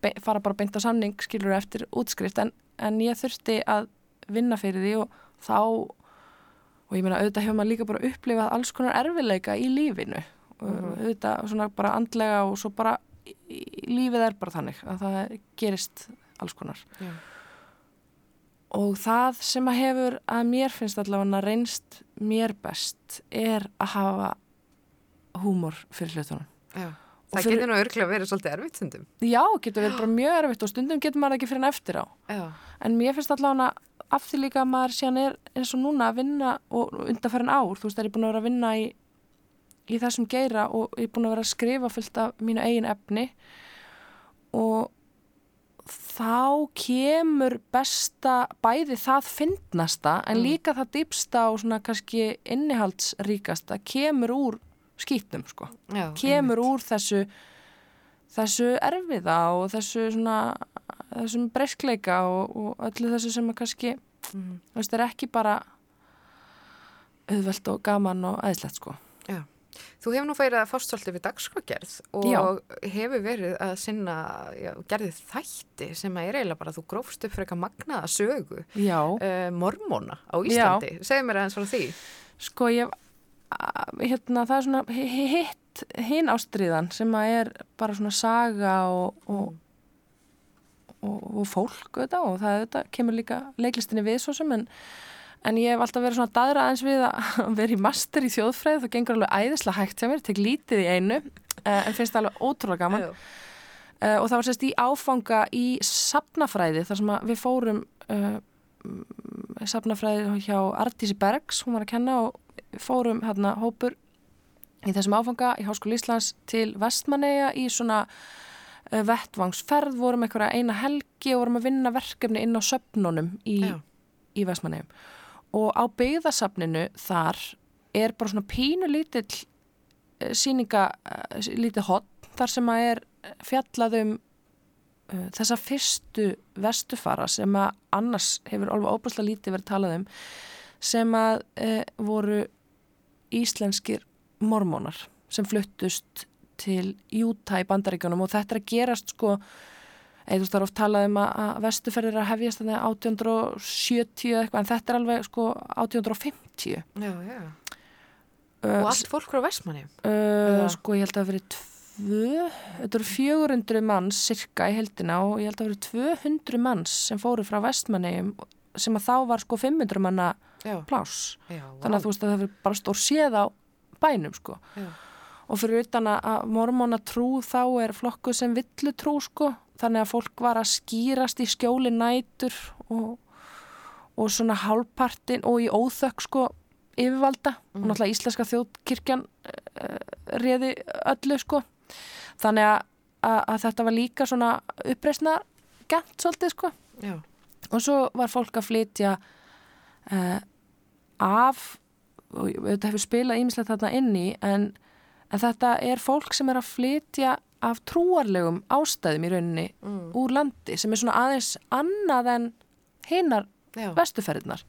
be, fara bara beint á samning, skilur eftir útskrift, en, en ég þurfti að vinna fyrir því og þá og ég meina auðvitað hefur maður líka bara upplifað alls konar erfileika í lífinu Mhm. auðvitað svona bara andlega og svo bara lífið er bara þannig að það gerist alls konar já. og það sem að hefur að mér finnst allavega reynst mér best er að hafa húmor fyrir hlutunum já. Það fyrir- getur nú örglega verið svolítið erfitt stundum. já, getur verið bara mjög erfitt og stundum getur maður ekki fyrir en eftir á Já, en mér finnst allavega af því líka að maður síðan er eins og núna að vinna og undanfærin ár, þú veist, er ég búin að vera að vinna í, í þessum geira og ég er búin að vera að skrifa fullt af mínu eigin efni og þá kemur besta bæði það fyndnasta en Mm. líka það dýpsta og svona kannski innihaldsríkasta kemur úr skýtnum sko já. kemur einmitt. úr þessu þessu erfiða og þessu svona þessum breyskleika og, og öllu þessu sem að kannski þú veist, er ekki bara auðvelt og gaman og aðeinslegt sko. Þú hefur nú færið að fást svolítið við dagskrágerð og Já. hefur verið að sinna, já, gerðið þætti sem að er eiginlega bara að þú grófst upp fyrir eitthvað magnaða sögu Já, uh, mormóna á Íslandi. Segðu mér aðeins frá því. sko ég hérna það er svona hi- hi- hitt hinn ástriðan sem að er bara svona saga og, og, og, og fólk auðvitað, og það auðvitað, kemur líka leiklistinni við svo sem en, en ég hef alltaf verið svona daðra aðeins við að vera í master í þjóðfræði. Það gengur alveg æðislega hægt hjá mér, tek lítið í einu eh, en finnst það alveg ótrúlega gaman. Já. uh, og það var sérst í áfanga í sapnafræði þar sem við fórum uh, sapnafræði hjá Artísi Bergs, hún var að kenna og fórum hérna hópur í þessum áfanga í Háskóli Íslands til Vestmanneia í svona vettvangsferð, vorum einhverja eina helgi og vorum að vinna verkefni inn á söpnunum í, í Vestmanneum og á byggðasafninu þar er bara svona pínu lítill uh, síninga, uh, lítið hot þar sem að er fjallað um uh, þessa fyrstu vestufara sem að annars hefur alveg óbúslega lítið verið talað um sem að uh, voru íslenskir mormónar sem fluttust til Utah í bandaríkanum og þetta er að gerast sko eða þú veist það er oft talað um að, vestuferðir er að hefjast þannig 1870 eða eitthvað en þetta er alveg sko 1850 Já, já. uh, Og allt fólk frá Vestmanni. uh, sko ég held að það verið tvö, þetta eru 400 manns cirka í heldina og ég held að það verið 200 manns sem fóru frá vestmannegjum sem að þá var sko 500 manna Já. pláss Já, þannig að þú veist að það hefur bara stór séð á bænum sko Já. og fyrir utan að- að mormóna trú þá er flokku sem villu trú sko þannig að fólk var að skýrast í skjóli nætur og, og svona hálfpartin og í óþökk sko yfirvalda. Og náttúrulega íslenska þjóðkirkjan uh, réði öllu sko. Þannig að, að, að þetta var líka svona uppreisna gent svolítið sko. Já. og svo var fólk að flytja uh, af og þetta hefur spilað ímislegt þarna inni en, en þetta er fólk sem er að flytja af trúarlegum ástæðum í rauninni Mm. úr landi sem er svona aðeins annað en hinnar Já. vestuferðirnar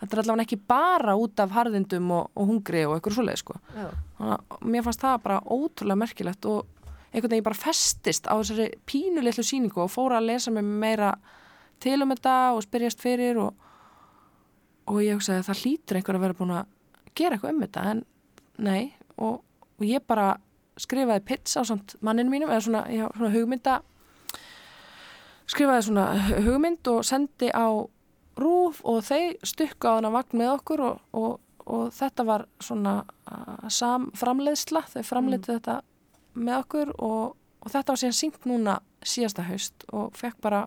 þetta er allavega ekki bara út af harðindum og, og hungri og eitthvað svoleið sko mér fannst það bara ótrúlega merkilegt og einhvern veginn bara festist á þessari pínulitlu síningu og fóra að lesa mig meira til um þetta og spyrjast fyrir og, og ég hugsaði að það hlýtur einhver að vera búin að gera eitthvað um þetta en nei og, og ég bara skrifaði pits á samt manninu mínum eða svona, já, svona hugmynda skrifaði svona hugmynd og sendi á rúf og þeir stukka á hana vagn með okkur og, og, og þetta var svona uh, sam, framleiðsla, þau framleiði þetta með okkur og, og þetta var síðan sínt núna síðasta haust og fekk bara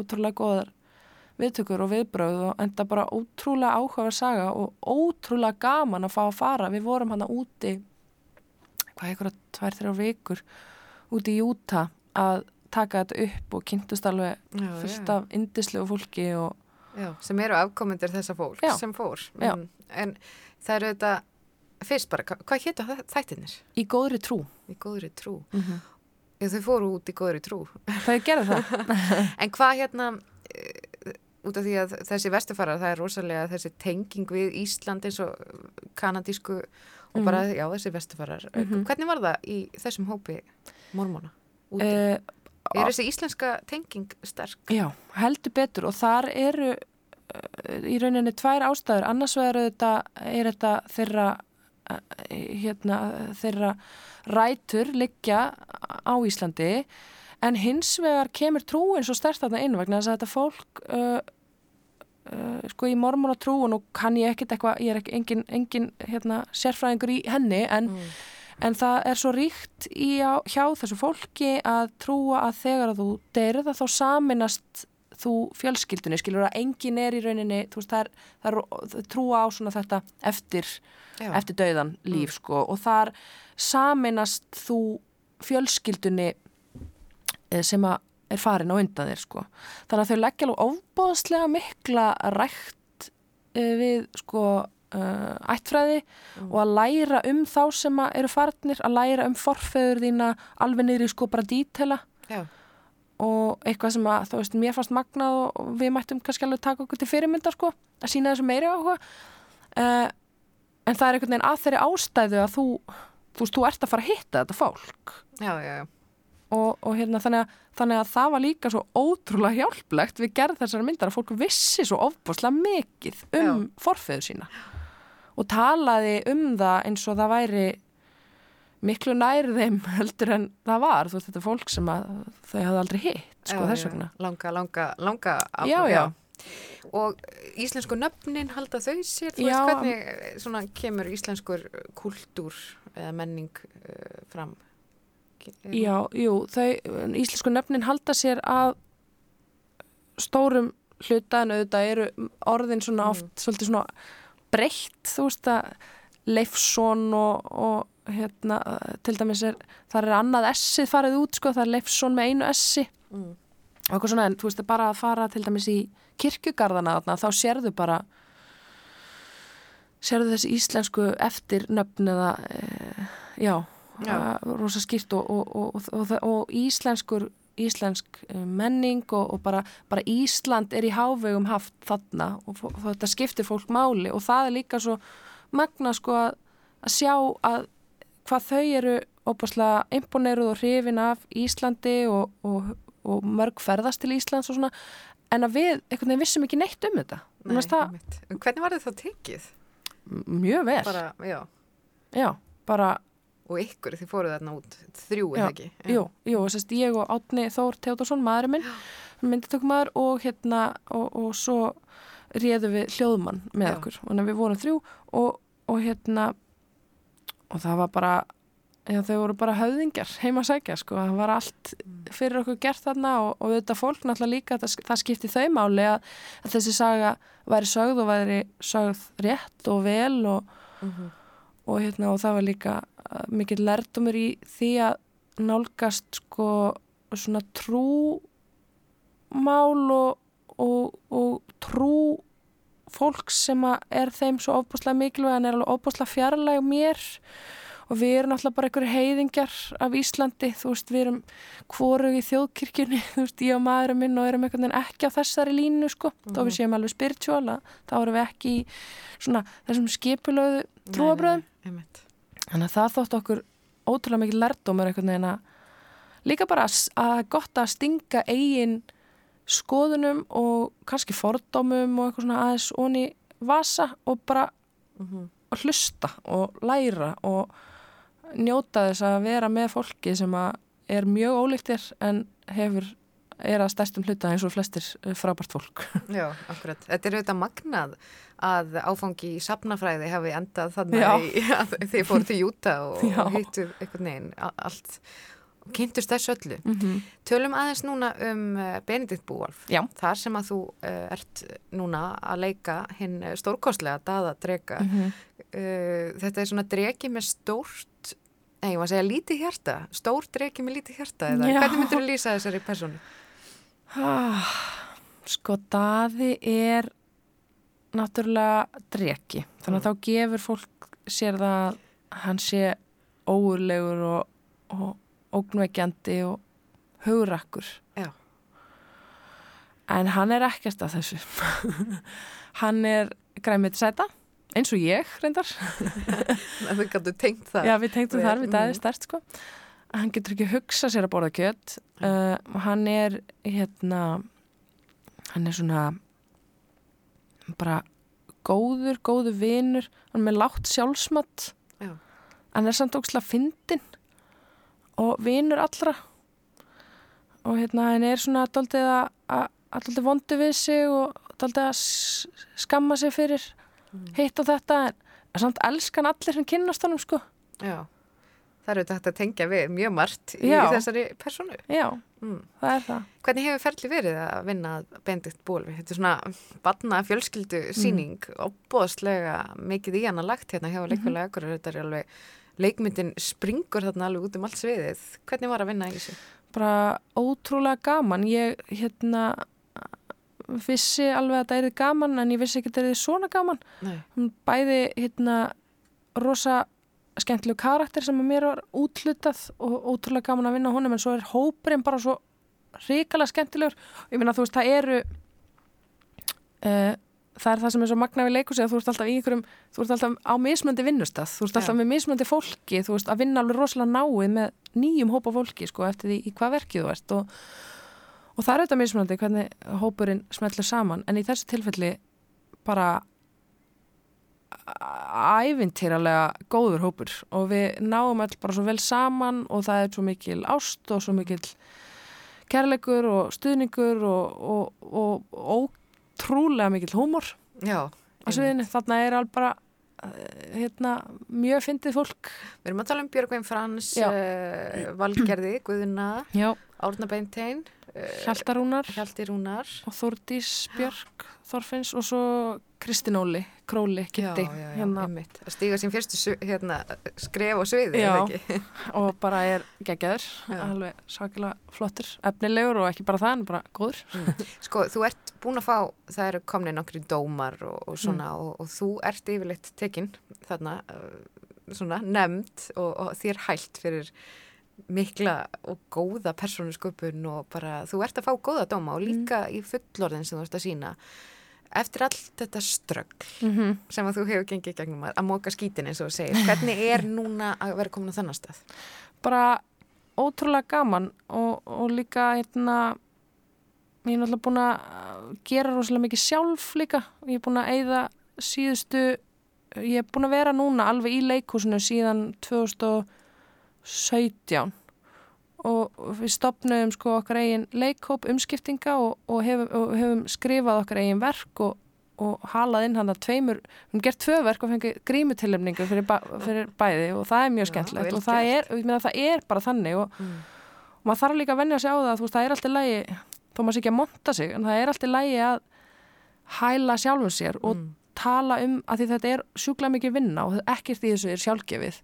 útrúlega góðar viðtökur og viðbröð og enda bara ótrúlega áhugaverð saga og ótrúlega gaman að fá að fara. Við vorum hana úti, hvað eitthvað, tvær, þrjá vikur úti í Júta að taka þetta upp og kynntust alveg Já, fullt já. af indislegu fólki og Já, sem eru afkomendur þessa fólk sem fór. Mm, En það eru þetta, fyrst bara, hva- hvað hétu þættinir í góðri trú. í góðri trú? Mm Já, þau fóru út í góðri trú. Það gerði það. En hvað hérna, uh, út af því að þessi vestufarar, það er rosalega þessi tenging við Ísland eins og kanadísku og bara, já, þessi vestufarar. Mhm. Hvernig var það í þessum hópi mormóna? Uh, er þessi íslenska tenging sterk? Já, heldur betur og þar eru uh, í rauninni tvær ástæður. Annars vegar þetta, er þetta þeirra, uh, hérna, þeirra rætur liggja á Íslandi en hins vegar kemur trúin svo stert þarna inn vegna þess að þetta fólk uh, uh, sko í mormóna trúin og kann ég ekkit eitthvað, ég er ekki engin, engin hérna, sérfræðingur í henni en Mm. En það er svo ríkt í, á, hjá þessu fólki að trúa að þegar að þú deyrið að þá saminast þú fjölskyldunni, skilur að engin er í rauninni, þú veist, það er, það er það trúa á svona þetta eftir, eftir dauðan líf, sko, og þar saminast þú fjölskyldunni eh, sem að er farin á undan þér, sko. Þannig að þau leggja alveg ofbóðslega mikla rækt eh, við, sko, uh, ættfræði og að læra um þá sem að eru farnir, að læra um forfeður þína alveg niður í sko bara dítela Já. og eitthvað sem að, þú veist, mér fannst magnað og- við mættum kannski alveg taka okkur til fyrirmyndar sko, að sína þessu meiri áhuga uh, en það er einhvern veginn að þeirri ástæðu að þú þú veist, þú ert að fara að hitta þetta fólk Já, já, já. Og, og hérna þannig að, þannig að það var líka svo ótrúlega hjálplegt við gerð þessari myndar að fólk vissi svo ofbúslega mikið um forfeður sína og talaði um það eins og það væri miklu nær þeim heldur en það var þú veist þetta er fólk sem að þau hafði aldrei hitt sko Já, þess já. vegna Langa, langa, langa af- Já, já. Og íslensku nöfnin halda þau sér, þú Já. veist hvernig eh, svona kemur íslenskur kultúr eða menning uh, fram? Er- Já, jú, þau, íslensku nöfnin halda sér að stórum hluta en auðvitað eru orðin svona oft svolítið svona breytt, þú veist að Leifsson og, og hérna, til dæmis er þar er annað S-ið farið út, sko, það er Leifsson með einu S-i Mm. og eitthvað svona, en þú veist, bara að fara til dæmis í kirkjugarðana þarna, þá sérðu bara sérðu þessi íslensku eftir nöfn eða e, já. Rosa skýrt og, og, og, og, og, og íslenskur íslensk eh, menning og, og bara, bara Ísland er í hávegum haft þarna og, þetta skiptir fólk máli og það er líka svo magna sko að, að sjá að hvað þau eru óbúslega imponeruð og hrifin af Íslandi og, og, og mörg ferðast til Íslands og svona en að við einhvern veginn vissum ekki neitt um þetta Nei, það Hvernig var þetta tekið? m- mjög vel Bara, já. já, bara, Og ykkur, þið fóruð þarna út þrjú, eða ekki? jú, jú, sérst, ég og Átni Þór Teodorsson, maðurinn minn myndatökumæður og hérna og, og svo réðum við hljóðmann með Já. okkur, að við vorum þrjú og, og hérna og það var bara já, þau voru bara höfðingjar heima að sækja sko, það var allt fyrir okkur gert þarna og, og þetta fólk náttúrulega líka það, það skipti þau máli að, að þessi saga væri sögð og væri sögð rétt og vel og, Mhm. Og hérna og það var líka uh, mikill lærdomur í því að nálgast sko svona trúmál og, og, og trú fólks sem er þeim svo ofbúslega mikilvæg en er alveg ofbúslega fjarlæg mér. Og við erum alltaf bara einhverju heiðingjar af Íslandi, þú veist, við erum hvorug í þjóðkirkjunni, þú veist, ég og maðurinn minn og erum einhvern veginn ekki á þessari línu, sko, þó við séum alveg spiritual, að þá erum við ekki í svona þessum skipulöðu trúabröðum. Þannig að það þótt okkur ótrúlega mikið lærdómur einhvern veginn að líka bara að, gott að stinga eigin skoðunum og kannski fordómum og eitthvað svona aðeins onni vasa og bara Mhm. að hlusta og læra og njóta þess að vera með fólki sem að er mjög ólíktir en hefur er að stærstum hluta eins og flestir eh, frábært fólk. Já, akkurat. Þetta er auðvitað magnað að áfangi í safnafræði hafi endað þannig að þið fóru til Júta og Já. hittu einhvern veginn allt kynntust þessu öllu. Mm Tölum aðeins núna um uh, Benedikt Búolf. Þar sem að þú uh, ert núna að leika hinn stórkostlega daða drega. Mhm. Uh, þetta er svona dregi með stórt, nei, ég var að segja lítið hjarta. Stór dregi með lítið hjarta eða Já. hvernig myndur þú lýsa þessari persónu? Ah, sko, daði er náttúrulega dreki. Þannig að þá gefur fólk sér það að hann sé óurlegur og, og ógnveikjandi og hugrakkur. Já. En hann er ekkert af þessu. hann er græmið sæta, eins og ég reyndar. Þú gætu tengt það. Já, við tengtum þar, við dæði mm. stert sko. Hann getur ekki hugsa sér að borða kjött. Uh, hann er, hérna, hann er svona bara góður, góður vinur. Hann er með látt sjálfsmatt. Já. Hann er samt ókslega fyndin og vinur allra. Og hérna, hann er svona að daldið vondi við sig og s- skamma sig fyrir hitt og þetta. En samt elskan allir sem kynnast honum sko. Já. Það eru þetta að tengja við mjög margt í Já. þessari persónu. Já, Mm. það er það. Hvernig hefur ferli verið að vinna Benedikt Bólvi? Þetta er svona batna fjölskyldu síning og bóðslega mikið í hana lagt hérna hjá leikfélag akkur þetta er alveg leikmyndin springur þarna alveg út um allt sviðið. Hvernig var að vinna í þessu? Bara ótrúlega gaman. Ég, hérna, vissi alveg að það er gaman en ég vissi ekki að það er svona gaman. Nei. Bæði, hérna, rosa skemmtilegu karakter sem að mér var útlutað og ótrúlega gaman að vinna honum en svo er hópurinn bara svo ríkala skemmtilegur. Ég meina, þú veist, það eru uh, það er það sem er svo magna við leikus þú ert alltaf í einhverjum, þú ert alltaf á mismöndi vinnustað, þú ert alltaf Já. með mismöndi fólki, þú veist, að vinna alveg rosalega náið með nýjum hópa fólki, sko, eftir því í hvað verkið þú ert og, og það er auðvitað mismöndi hvernig hópurinn smeltur saman, en í þessu tilfelli bara ævintýralega góður hópur og við náum all bara svo vel saman og það er svo mikil ást og svo mikil kærleikur og stuðningur og, og, og, ótrúlega mikil húmor Já. Þarna er alveg bara eh, hérna, mjög fyndið fólk. Við erum að tala um Björgvein Frans, uh, Valgerði, Guðuna. Árna Beintein, Hjaltarúnar Hjalti Rúnar. og Þórdís Björk Þorfinns og svo Kristin Óli, Króli, Kitti. Hérna, stíga sín fyrstu hérna, skref á sviði, og bara er geggjaður, Já. alveg svakilega flottur, efnilegur og ekki bara það, en bara góður. Sko, þú ert búin að fá, það eru komni nokkri dómar og, og svona og, og þú ert yfirleitt tekinn þarna, uh, svona, nefnd og, og þér hælt fyrir mikla og góða persónusköpun og bara, þú ert að fá góða dóma og líka í fullorðin sem þú ert að sína. Eftir allt þetta ströggl Mm -hmm. sem að þú hefur gengið gegnum að, að móka skítin eins og segir, hvernig er núna að vera komin á þennan stað? bara ótrúlega gaman og, og líka hérna ég er náttúrulega búin að gera rosalega mikið sjálf líka ég er búin að eyða síðustu ég er búin að vera núna alveg í leikhúsinu síðan 2017 og við stopnum sko okkar eigin leikhóp umskiptinga og, og, hefum, og hefum skrifað okkar eigin verk og, og halað inn hann að tveimur, við hefum gert tvö verk og fengið grímutilefningu fyrir, ba fyrir bæði og það er mjög skemmtilegt og það er, það er bara þannig og, Mm. maður þarf líka að venja sig á það þú veist, það er alltaf lægi, þó maður sé ekki að monta sig en það er alltaf lægi að hæla sjálfum sér og Mm. tala um að því þetta er sjúklega mikið vinna og ekkert í þessu er sjálfgefið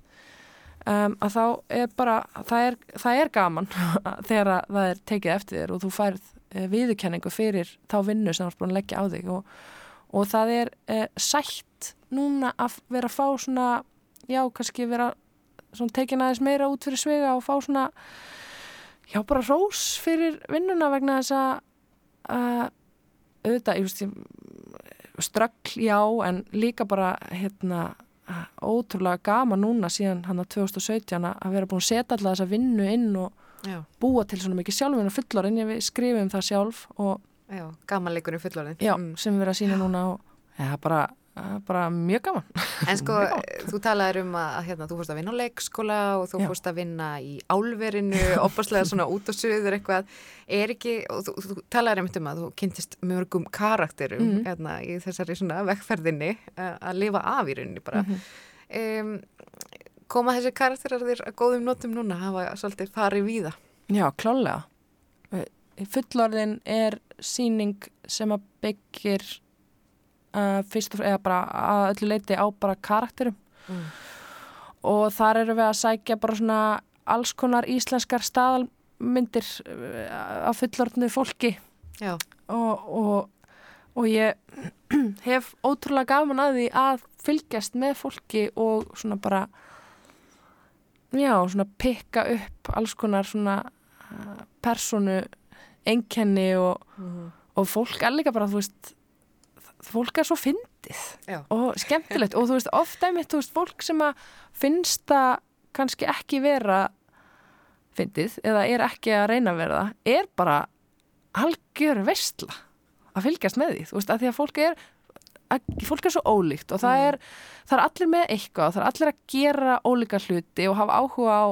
um, að þá er bara það er, það er gaman þegar að það er tekið eftir þér og þú færð uh, viðurkenningu fyrir þá vinnu sem þú ert búin að leggja á þig og, og það er uh, sætt núna að vera að fá svona já, kannski vera svona tekin aðeins meira út fyrir svega og fá svona já, bara rós fyrir vinnuna vegna þess að uh, auðvitað, ég veist, ströggl, já, en líka bara hérna, ótrúlega gaman núna síðan hann að 2017 að vera búin að setja alltaf þessa vinnu inn og Já, búa til svona mikið sjálfinn og fullorinn, við skrifum það sjálf og já, gamanleikurinn fullorðin. já, Mm. sem við erum að sína núna og ja, bara, eh, bara mjög gaman En sko, gott. þú talaðir um að hérna, þú fórst að vinna á leikskóla og þú Já. fórst að vinna í álverinu, opaslega svona út og suður eitthvað. Er ekki, og þú, þú talaðir einmitt um að þú kynntist mörgum karakterum Mhm. hérna, í þessari svona vekkferðinni uh, að lifa af í rauninni bara. Mhm. um, koma þessi karakterar þér að góðum notum núna, hafa svolítið farið víða. Já, klálega. Fullorðin er síning sem að byggir uh, fyrst og eða bara að öllu leiti á bara karakterum Mm. og þar eru við að sækja bara svona alls konar íslenskar staðalmyndir uh, af fullorðnu fólki og, og, og ég hef ótrúlega gaman að því að fylgjast með fólki og svona bara já, svona pikka upp alls konar svona uh, personu einkenni og, Mhm. og fólk er líka bara, þú veist fólk er svo fyndið Já. og skemmtilegt. Og þú veist, ofta einmitt, þú veist, fólk sem að finnst það kannski ekki vera fyndið eða er ekki að reyna að vera það er bara algjör veistla að fylgjast með því, þú veist, að því að fólk er að, fólk er svo ólíkt og það er það er allir með eitthvað, það er allir að gera ólíka hluti og hafa áhuga á,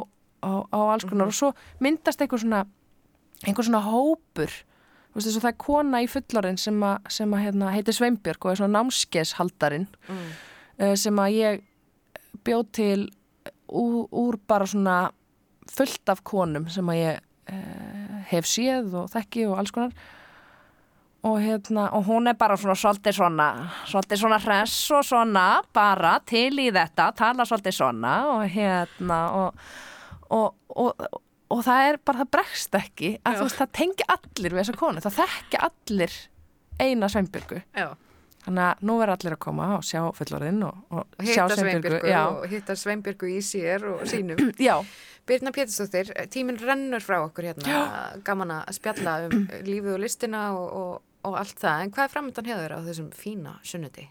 á, á alls konar og svo myndast einhver svona einhver svona hópur veist það er kona í fullorinn sem, a, sem að, hérna, heitir Sveinbjörg og er svona námskeishaldarinn Mm. uh, sem að ég bjóð til úr, úr bara svona fullt af konum sem að ég uh, hef séð og þekki og alls konar og hérna og hún er bara svona svolítið svona svolítið svona hress og svona bara til í þetta, tala svolítið svona og hérna og, og, og, og það er bara það bregst ekki að Já. veist það tengi allir við þessa konu, það þekki allir eina sveinbjörgu Já, Þannig að nú verður allir að koma og sjá fullorðinn og, og, og sjá hitta Sveinbjörgu Já, og hitta Sveinbjörgu í sér og sínum. já, Birna Pétursdóttir, tíminn rennur frá okkur hérna, gaman að spjalla um lífið og listina og, og, og allt það, en hvað er framöndan hefur á þessum fína sunnuti?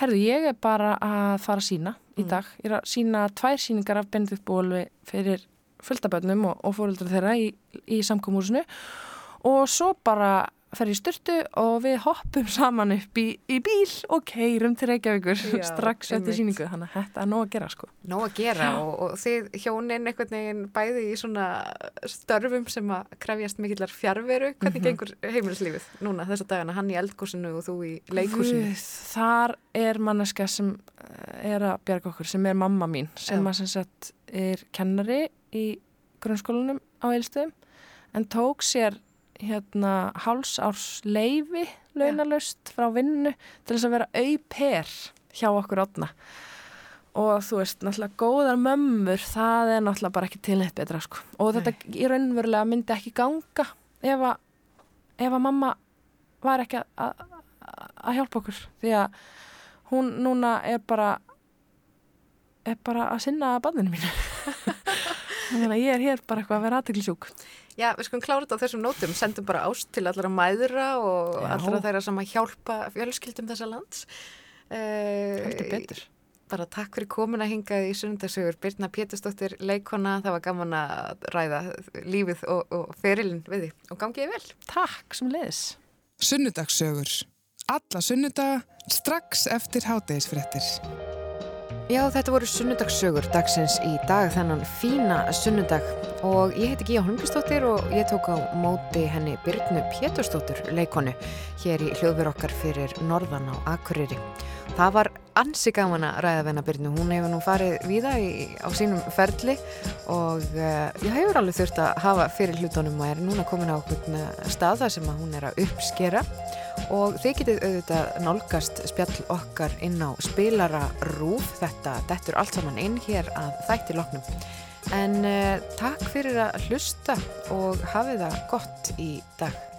herðu, ég er bara að fara að sína í Mm. dag. Ég er að sína tvær síningar af Benedikt Bólvi fyrir fulltabönnum og, og fóreldrar þeirra í, í samkomúsinu og svo bara fer í styrtu og við hoppum saman upp í, í bíl og keirum til Reykjavíkur Já, strax eftir síningu. Þannig að þetta er nóg að gera sko. Nó að gera og, og þið hjónin einhvern veginn bæði í svona störfum sem að krefjast mikillar fjárveru. Hvernig Mhm. gengur heimilislífið núna þessa dagana? Hann í eldkúsinu og þú í leikhúsinu. Guð, þar er manneska sem eh, er að bjarga okkur, sem er mamma mín sem að sem sagt er kennari í grunnskólanum á Eilstöðum en tók sér hérna hálsárs leifi launalaust frá vinnu til þess að vera auper hjá okkur átna og þú veist, náttúrulega góðar mömmur það er náttúrulega bara ekki til neitt betra sko. og þetta í raunverulega myndi ekki ganga ef að, ef að mamma var ekki að- að að hjálpa okkur. Því að hún núna er bara er bara að sinna banninu mínu. Þannig að ég er hér bara eitthvað að vera aðteglisjúk Já, við skulum klára þetta á þessum nótum, sendum bara ást til allra mæðura og Já. allra þeirra sem að hjálpa fjölskyldum þessa lands. heldur Uh, betur bara takk fyrir komin að hingað í sunnundasögur. Birna Pétursdóttir, leikona, það var gaman að ræða lífið og, og ferilinn við því og gangiði vel. Takk sem leiðis Sunnudagssögur. Alla sunnudaga strax eftir hátegisfrettir. Já, þetta voru sunnudagssögur dagsins í dag, þennan fína sunnudag. Og ég heiti Gíja Holmqvistóttir og ég tók á móti henni Birnu Pétursdóttur leikonu hér í hljóðver okkar fyrir Norðan á Akureyri. Það var ansi gaman að ræða venna Birnu, hún hefur nú farið víða í, á sínum ferli og uh, ég hefur alveg þurft að hafa fyrir hlutunum og er núna komin á okkur stað þar sem hún er að uppskera og þið getið auðvitað nálgast spjall okkar inn á spilara rúf þetta dettur allt saman inn hér að þætti loknum. En uh, takk fyrir að hlusta og hafið það gott í dag